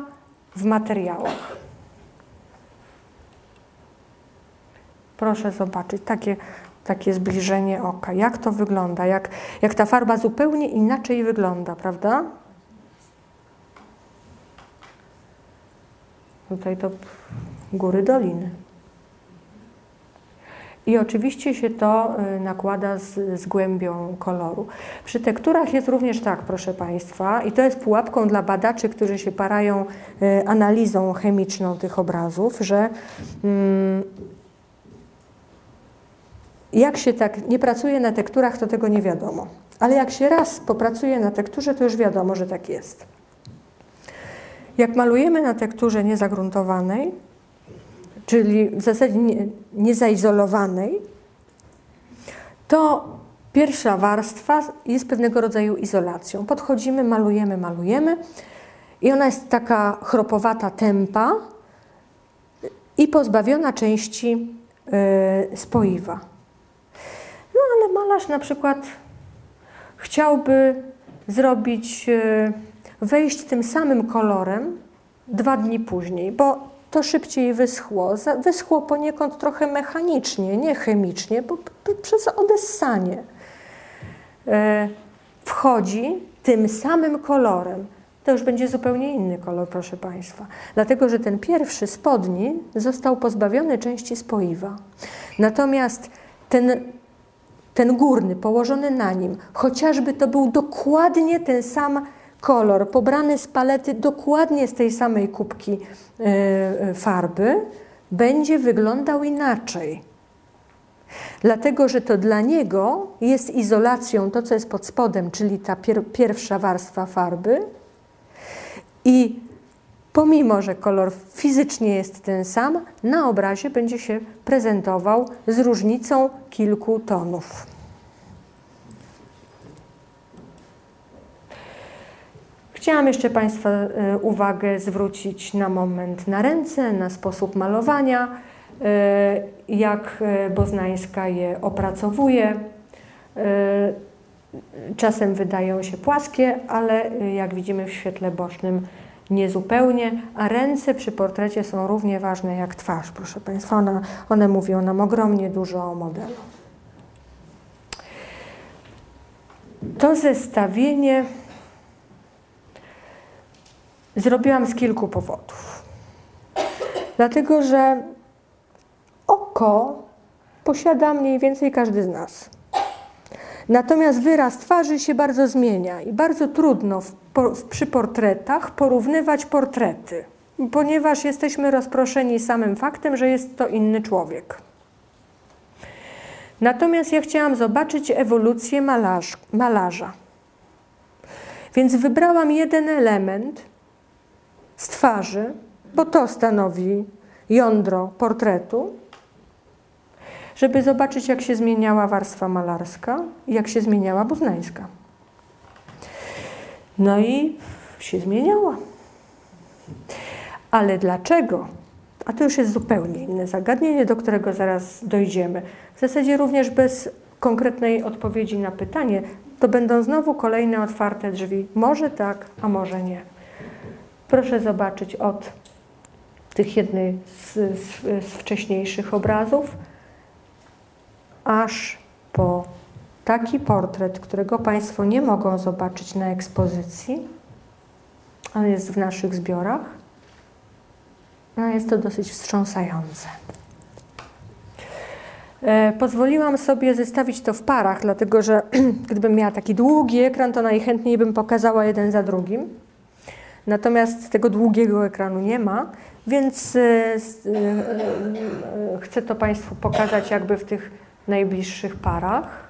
w materiałach. Proszę zobaczyć takie, takie zbliżenie oka, jak to wygląda, jak, jak ta farba zupełnie inaczej wygląda, prawda? Tutaj to góry doliny. I oczywiście się to y, nakłada z, z, głębią koloru. Przy tekturach jest również tak, proszę Państwa, i to jest pułapką dla badaczy, którzy się parają y, analizą chemiczną tych obrazów, że mm, jak się tak nie pracuje na tekturach, to tego nie wiadomo. Ale jak się raz popracuje na tekturze, to już wiadomo, że tak jest. Jak malujemy na tekturze niezagruntowanej, czyli w zasadzie nie, niezaizolowanej, to pierwsza warstwa jest pewnego rodzaju izolacją. Podchodzimy, malujemy, malujemy i ona jest taka chropowata tempa i pozbawiona części y, spoiwa. No ale malarz na przykład chciałby zrobić, y, wejść tym samym kolorem dwa dni później, bo to szybciej wyschło. Wyschło poniekąd trochę mechanicznie, nie chemicznie, bo przez odessanie. E, wchodzi tym samym kolorem. To już będzie zupełnie inny kolor, proszę Państwa. Dlatego, że ten pierwszy spodni został pozbawiony części spoiwa. Natomiast ten, ten górny, położony na nim, chociażby to był dokładnie ten sam pobrany z palety dokładnie z tej samej kubki e, e, farby będzie wyglądał inaczej. Dlatego, że to dla niego jest izolacją to, co jest pod spodem, czyli ta pier pierwsza warstwa farby. I pomimo, że kolor fizycznie jest ten sam, na obrazie będzie się prezentował z różnicą kilku tonów. Chciałam jeszcze Państwa e, uwagę zwrócić na moment na ręce, na sposób malowania, e, jak e, Boznańska je opracowuje. Czasem wydają się płaskie, ale jak widzimy w świetle bocznym niezupełnie, a ręce przy portrecie są równie ważne jak twarz, proszę Państwa. One, one mówią nam ogromnie dużo o modelu. To zestawienie zrobiłam z kilku powodów. Dlatego, że oko posiada mniej więcej każdy z nas. Natomiast wyraz twarzy się bardzo zmienia i bardzo trudno w, w, przy portretach porównywać portrety, ponieważ jesteśmy rozproszeni samym faktem, że jest to inny człowiek. Natomiast ja chciałam zobaczyć ewolucję malarz, malarza. Więc wybrałam jeden element z twarzy, bo to stanowi jądro portretu, żeby zobaczyć, jak się zmieniała warstwa malarska i jak się zmieniała buznańska. No i się zmieniała. Ale dlaczego? A to już jest zupełnie inne zagadnienie, do którego zaraz dojdziemy. W zasadzie również bez konkretnej odpowiedzi na pytanie, to będą znowu kolejne otwarte drzwi. Może tak, a może nie. Proszę zobaczyć od tych jednej z, z, z wcześniejszych obrazów, aż po taki portret, którego Państwo nie mogą zobaczyć na ekspozycji, ale jest w naszych zbiorach. No jest to dosyć wstrząsające. E, pozwoliłam sobie zestawić to w parach, dlatego że gdybym miała taki długi ekran, to najchętniej bym pokazała jeden za drugim. Natomiast tego długiego ekranu nie ma, więc e, e, chcę to Państwu pokazać jakby w tych najbliższych parach.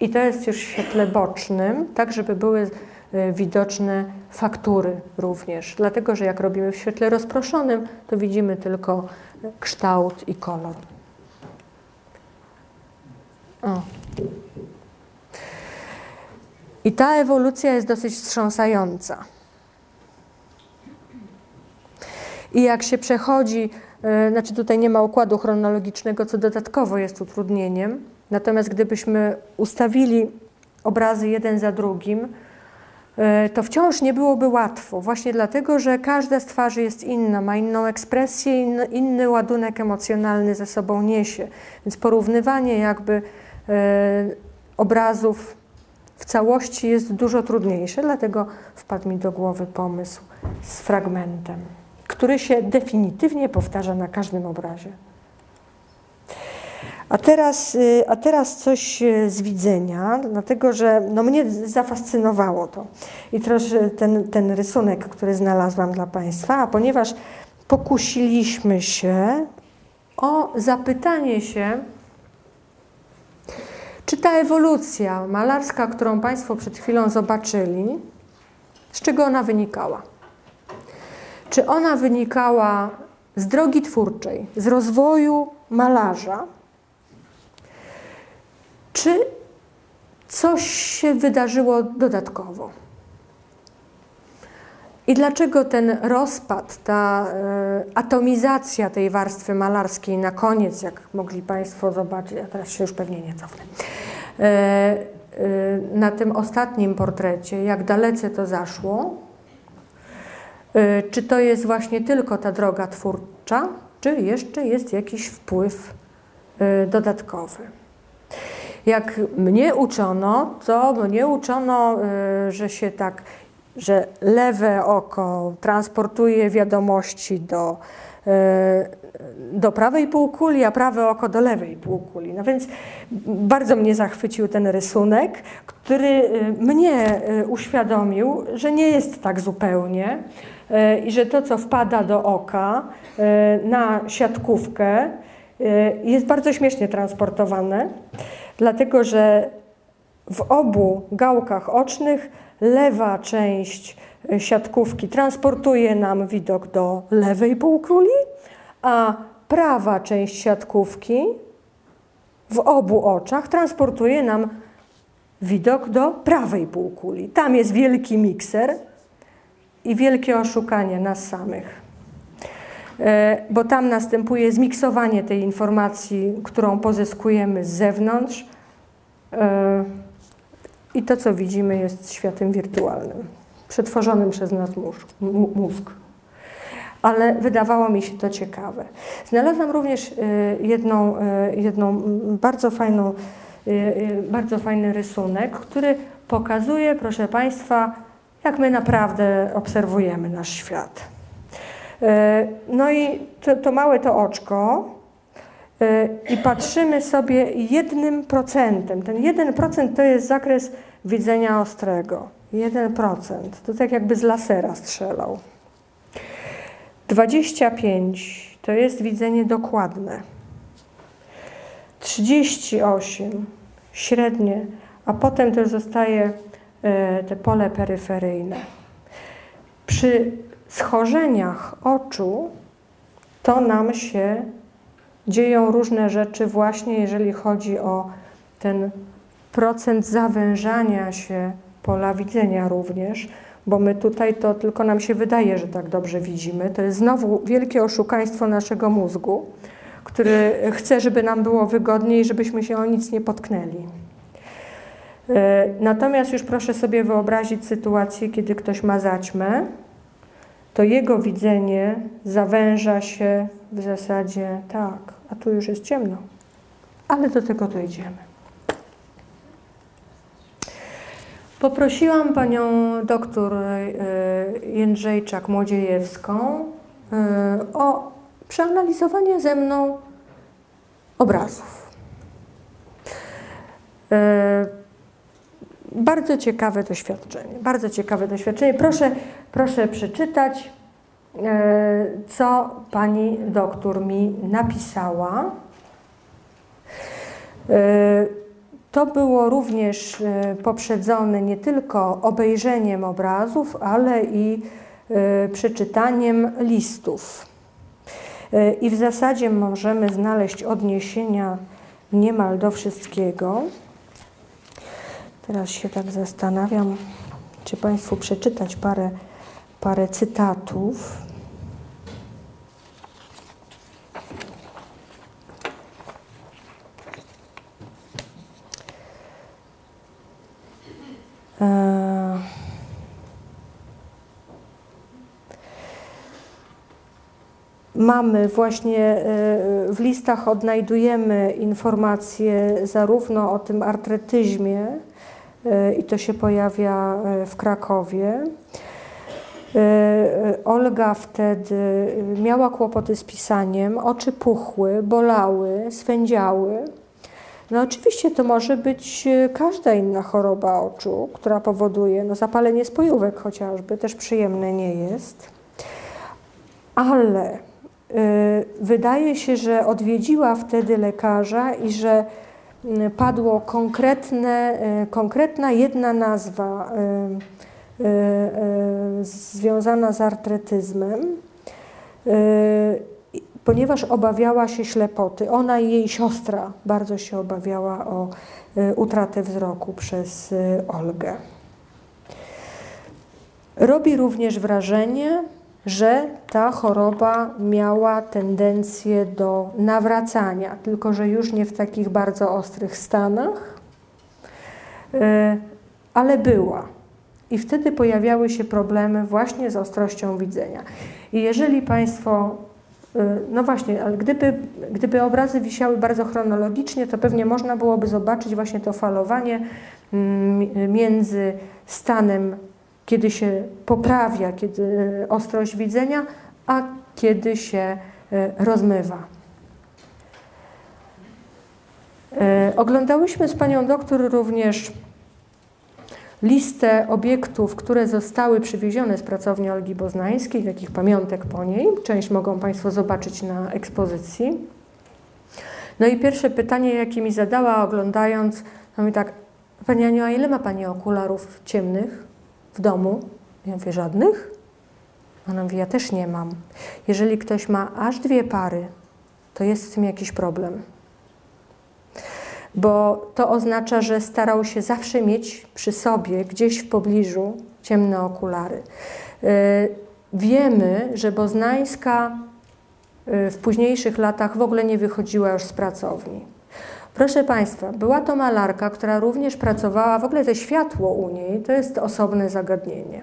I to jest już w świetle bocznym, tak żeby były e, widoczne faktury również. Dlatego, że jak robimy w świetle rozproszonym, to widzimy tylko kształt i kolor. O. I ta ewolucja jest dosyć wstrząsająca. I jak się przechodzi E, znaczy tutaj nie ma układu chronologicznego, co dodatkowo jest utrudnieniem. Natomiast gdybyśmy ustawili obrazy jeden za drugim, e, to wciąż nie byłoby łatwo, właśnie dlatego, że każda z twarzy jest inna, ma inną ekspresję, inny, inny ładunek emocjonalny ze sobą niesie. Więc porównywanie jakby e, obrazów w całości jest dużo trudniejsze, dlatego wpadł mi do głowy pomysł z fragmentem który się definitywnie powtarza na każdym obrazie. A teraz, y, a teraz coś y, z widzenia, dlatego że no mnie zafascynowało to. I troszkę ten, ten rysunek, który znalazłam dla Państwa, a ponieważ pokusiliśmy się o zapytanie się, czy ta ewolucja malarska, którą Państwo przed chwilą zobaczyli, z czego ona wynikała? Czy ona wynikała z drogi twórczej, z rozwoju malarza, czy coś się wydarzyło dodatkowo? I dlaczego ten rozpad, ta e, atomizacja tej warstwy malarskiej na koniec, jak mogli Państwo zobaczyć, ja teraz się już pewnie nie cofnę, e, e, na tym ostatnim portrecie, jak dalece to zaszło, czy to jest właśnie tylko ta droga twórcza, czy jeszcze jest jakiś wpływ dodatkowy? Jak mnie uczono, to mnie uczono, że się tak, że lewe oko transportuje wiadomości do do prawej półkuli, a prawe oko do lewej półkuli. No więc bardzo mnie zachwycił ten rysunek, który y, mnie y, uświadomił, że nie jest tak zupełnie i że to, co wpada do oka na siatkówkę, jest bardzo śmiesznie transportowane, dlatego że w obu gałkach ocznych lewa część siatkówki transportuje nam widok do lewej półkuli, a prawa część siatkówki w obu oczach transportuje nam widok do prawej półkuli. Tam jest wielki mikser i wielkie oszukanie nas samych. E, bo tam następuje zmiksowanie tej informacji, którą pozyskujemy z zewnątrz e, i to, co widzimy, jest światem wirtualnym, przetworzonym przez nas mózg. Ale wydawało mi się to ciekawe. Znalazłam również e, jedną, jedną bardzo fajną, bardzo fajny rysunek, który pokazuje, proszę Państwa, jak my naprawdę obserwujemy nasz świat. No i to, to małe to oczko i patrzymy sobie jednym procentem. Ten jeden procent to jest zakres widzenia ostrego. Jeden procent. To tak jakby z lasera strzelał. 25 to jest widzenie dokładne. 38 średnie, a potem też zostaje e, te pole peryferyjne. Przy schorzeniach oczu to nam się dzieją różne rzeczy właśnie jeżeli chodzi o ten procent zawężania się pola widzenia również, bo my tutaj to tylko nam się wydaje, że tak dobrze widzimy. To jest znowu wielkie oszukaństwo naszego mózgu, który chce, żeby nam było wygodniej, żebyśmy się o nic nie potknęli. E, natomiast już proszę sobie wyobrazić sytuację, kiedy ktoś ma zaćmę, to jego widzenie zawęża się w zasadzie tak, a tu już jest ciemno. Ale do tego dojdziemy. Poprosiłam panią doktor e, Jędrzejczak-Młodziejewską e, o przeanalizowanie ze mną obrazów. E, bardzo ciekawe doświadczenie, bardzo ciekawe doświadczenie. Proszę, proszę przeczytać, co pani doktor mi napisała. E, to było również e, poprzedzone nie tylko obejrzeniem obrazów, ale i przeczytaniem listów. I w zasadzie możemy znaleźć odniesienia niemal do wszystkiego. Teraz się tak zastanawiam, czy Państwu przeczytać parę, parę cytatów. Mamy właśnie e, w listach odnajdujemy informacje zarówno o tym artretyzmie, i to się pojawia e, w Krakowie. E, Olga wtedy miała kłopoty z pisaniem, oczy puchły, bolały, swędziały. No oczywiście to może być e, każda inna choroba oczu, która powoduje no, zapalenie spojówek chociażby, też przyjemne nie jest. Ale y, wydaje się, że odwiedziła wtedy lekarza i że padło konkretne, e, konkretna jedna nazwa e, e, związana z artretyzmem, ponieważ obawiała się ślepoty. Ona i jej siostra bardzo się obawiała o utratę wzroku przez Olgę. Robi również wrażenie, że ta choroba miała tendencję do nawracania, tylko że już nie w takich bardzo ostrych stanach, e, ale była. I wtedy pojawiały się problemy właśnie z ostrością widzenia. I jeżeli Państwo, e, no właśnie, ale gdyby, gdyby obrazy wisiały bardzo chronologicznie, to pewnie można byłoby zobaczyć właśnie to falowanie mm, między stanem kiedy się poprawia kiedy ostrość widzenia, a kiedy się rozmywa. Oglądałyśmy z panią doktor również listę obiektów, które zostały przywiezione z pracowni Olgi Boznańskiej, takich pamiątek po niej. Część mogą Państwo zobaczyć na ekspozycji. No i pierwsze pytanie, jakie mi zadała oglądając, no mi tak, Pani Aniu, a ile ma Pani okularów ciemnych w domu? Ja mówię, żadnych? Ona mówi, ja też nie mam. Jeżeli ktoś ma aż dwie pary, to jest w tym jakiś problem bo to oznacza, że starał się zawsze mieć przy sobie, gdzieś w pobliżu, ciemne okulary. Y, wiemy, że Boznańska y, w późniejszych latach w ogóle nie wychodziła już z pracowni. Proszę Państwa, była to malarka, która również pracowała, w ogóle to światło u niej to jest osobne zagadnienie.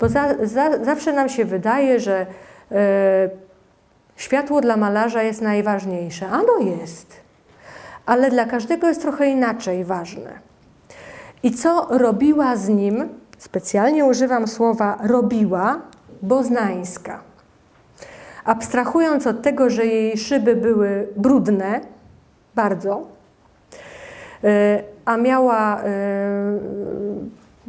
Bo za, za, zawsze nam się wydaje, że y, światło dla malarza jest najważniejsze. A no jest ale dla każdego jest trochę inaczej ważne. I co robiła z nim, specjalnie używam słowa robiła, Boznańska. Abstrahując od tego, że jej szyby były brudne, bardzo, e, a miała e,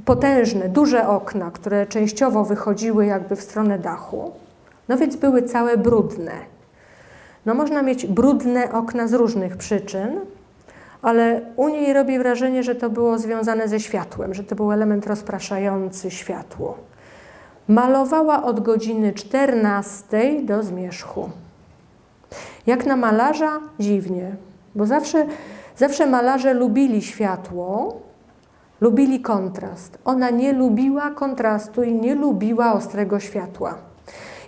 potężne, duże okna, które częściowo wychodziły jakby w stronę dachu, no więc były całe brudne. No można mieć brudne okna z różnych przyczyn, ale u niej robi wrażenie, że to było związane ze światłem, że to był element rozpraszający światło. Malowała od godziny 14 do zmierzchu. Jak na malarza dziwnie, bo zawsze, zawsze malarze lubili światło, lubili kontrast. Ona nie lubiła kontrastu i nie lubiła ostrego światła.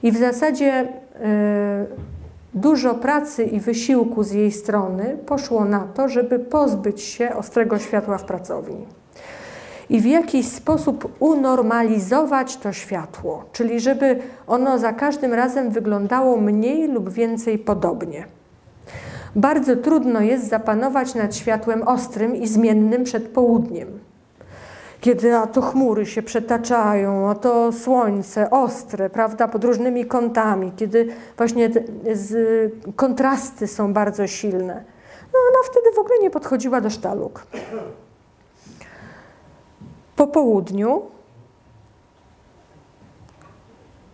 I w zasadzie yy, Dużo pracy i wysiłku z jej strony poszło na to, żeby pozbyć się ostrego światła w pracowni i w jakiś sposób unormalizować to światło, czyli żeby ono za każdym razem wyglądało mniej lub więcej podobnie. Bardzo trudno jest zapanować nad światłem ostrym i zmiennym przed południem kiedy a to chmury się przetaczają, a to słońce ostre, prawda, pod różnymi kątami, kiedy właśnie z, kontrasty są bardzo silne. No ona wtedy w ogóle nie podchodziła do sztaluk. Po południu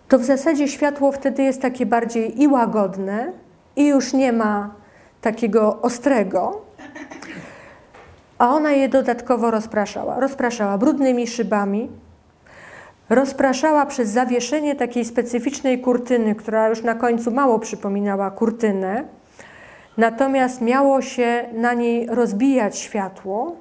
to w zasadzie światło wtedy jest takie bardziej i łagodne i już nie ma takiego ostrego, a ona je dodatkowo rozpraszała. Rozpraszała brudnymi szybami, rozpraszała przez zawieszenie takiej specyficznej kurtyny, która już na końcu mało przypominała kurtynę, natomiast miało się na niej rozbijać światło.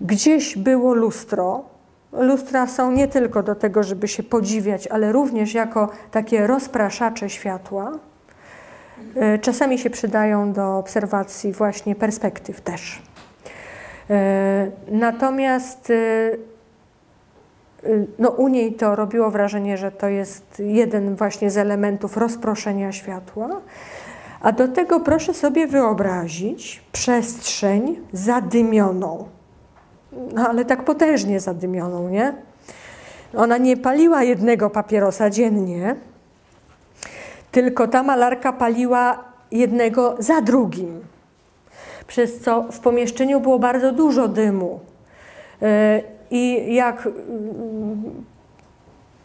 Gdzieś było lustro. Lustra są nie tylko do tego, żeby się podziwiać, ale również jako takie rozpraszacze światła. E, czasami się przydają do obserwacji właśnie perspektyw też. E, natomiast e, e, no, u niej to robiło wrażenie, że to jest jeden właśnie z elementów rozproszenia światła. A do tego proszę sobie wyobrazić przestrzeń zadymioną. No, ale tak potężnie zadymioną, nie? Ona nie paliła jednego papierosa dziennie, tylko ta malarka paliła jednego za drugim przez co w pomieszczeniu było bardzo dużo dymu. E, I jak mm,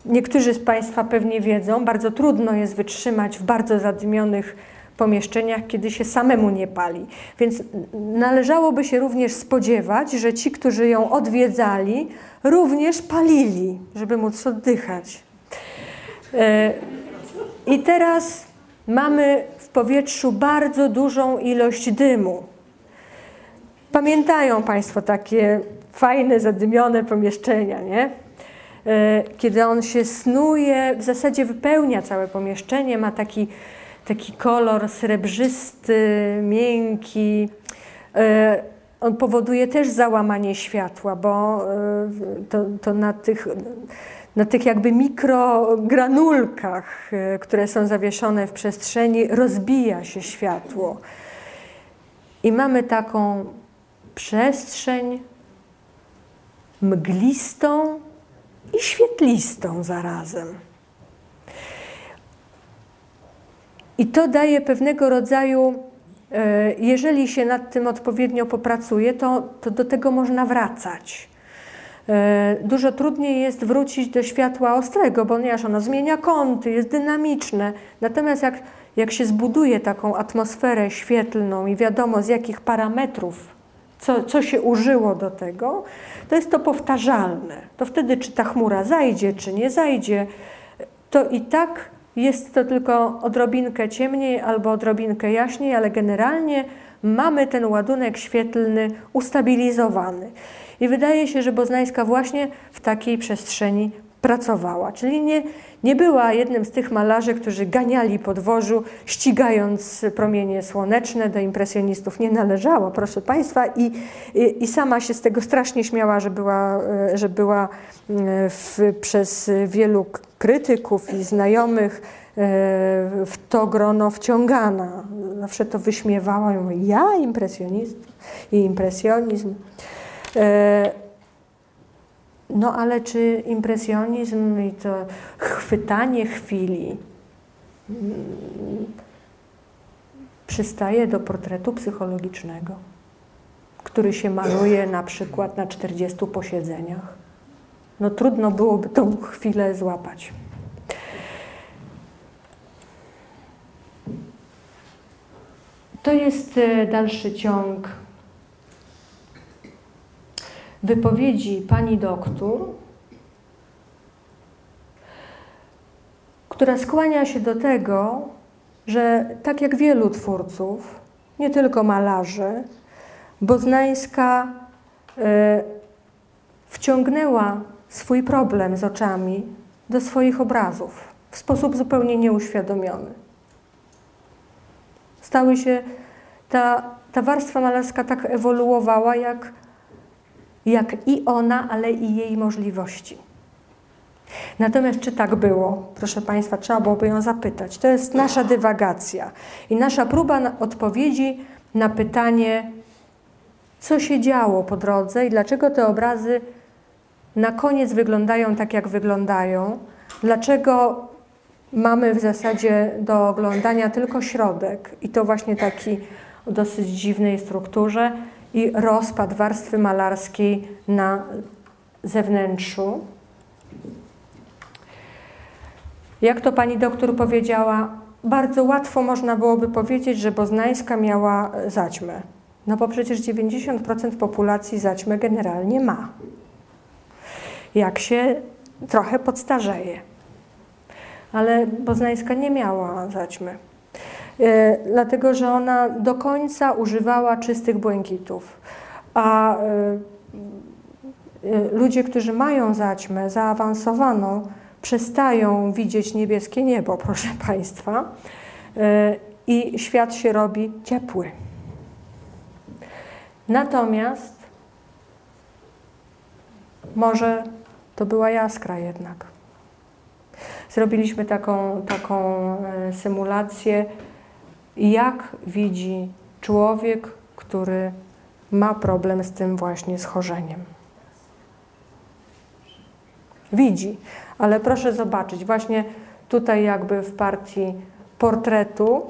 niektórzy z Państwa pewnie wiedzą, bardzo trudno jest wytrzymać w bardzo zadymionych pomieszczeniach, kiedy się samemu nie pali. Więc należałoby się również spodziewać, że ci, którzy ją odwiedzali, również palili, żeby móc oddychać. E, I teraz mamy w powietrzu bardzo dużą ilość dymu. Pamiętają Państwo takie fajne, zadymione pomieszczenia, nie? E, kiedy on się snuje, w zasadzie wypełnia całe pomieszczenie, ma taki, taki kolor srebrzysty, miękki. E, on powoduje też załamanie światła, bo e, to, to na tych na tych jakby mikrogranulkach, które są zawieszone w przestrzeni, rozbija się światło. I mamy taką przestrzeń mglistą i świetlistą zarazem. I to daje pewnego rodzaju, e, jeżeli się nad tym odpowiednio popracuje, to, to do tego można wracać. E, dużo trudniej jest wrócić do światła ostrego, ponieważ ono zmienia kąty, jest dynamiczne. Natomiast jak, jak się zbuduje taką atmosferę świetlną i wiadomo z jakich parametrów, co, co się użyło do tego, to jest to powtarzalne. To wtedy, czy ta chmura zajdzie, czy nie zajdzie, to i tak jest to tylko odrobinkę ciemniej albo odrobinkę jaśniej, ale generalnie mamy ten ładunek świetlny ustabilizowany. I wydaje się, że Boznańska właśnie w takiej przestrzeni pracowała. Czyli nie, nie była jednym z tych malarzy, którzy ganiali po dworzu, ścigając promienie słoneczne. Do impresjonistów nie należała, proszę Państwa, i, i, i sama się z tego strasznie śmiała, że była, że była w, przez wielu krytyków i znajomych w to grono wciągana. Zawsze to wyśmiewała. Ja impresjonist i impresjonizm. No ale czy impresjonizm i to chwytanie chwili mm, przystaje do portretu psychologicznego, który się maluje na przykład na 40 posiedzeniach? No trudno byłoby tą chwilę złapać. To jest e, dalszy ciąg wypowiedzi pani doktor, która skłania się do tego, że tak jak wielu twórców, nie tylko malarzy, Boznańska y, wciągnęła swój problem z oczami do swoich obrazów w sposób zupełnie nieuświadomiony. Stały się, ta, ta warstwa malarska tak ewoluowała, jak jak i ona, ale i jej możliwości. Natomiast czy tak było? Proszę Państwa, trzeba byłoby ją zapytać. To jest nasza dywagacja i nasza próba odpowiedzi na pytanie, co się działo po drodze i dlaczego te obrazy na koniec wyglądają tak, jak wyglądają, dlaczego mamy w zasadzie do oglądania tylko środek i to właśnie taki o dosyć dziwnej strukturze, i rozpad warstwy malarskiej na zewnętrzu. Jak to pani doktor powiedziała, bardzo łatwo można byłoby powiedzieć, że Boznańska miała zaćmę. No bo przecież 90% populacji zaćmę generalnie ma. Jak się trochę podstarzeje. Ale Boznańska nie miała zaćmy. E, dlatego że ona do końca używała czystych błękitów. A e, e, ludzie, którzy mają zaćmę zaawansowaną, przestają widzieć niebieskie niebo, proszę Państwa, i świat się robi ciepły. Natomiast może to była jaskra jednak. Zrobiliśmy taką, taką symulację jak widzi człowiek, który ma problem z tym właśnie schorzeniem. Widzi, ale proszę zobaczyć, właśnie tutaj jakby w partii portretu,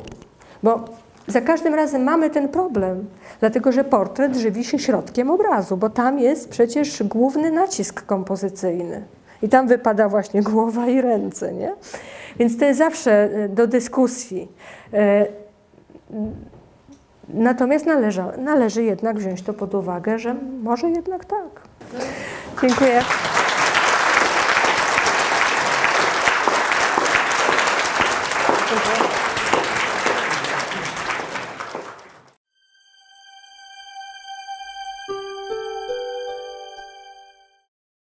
bo za każdym razem mamy ten problem, dlatego że portret żywi się środkiem obrazu, bo tam jest przecież główny nacisk kompozycyjny. I tam wypada właśnie głowa i ręce, nie? Więc to jest zawsze e, do dyskusji. Natomiast należy, należy jednak wziąć to pod uwagę, że może jednak tak. Dziękuję.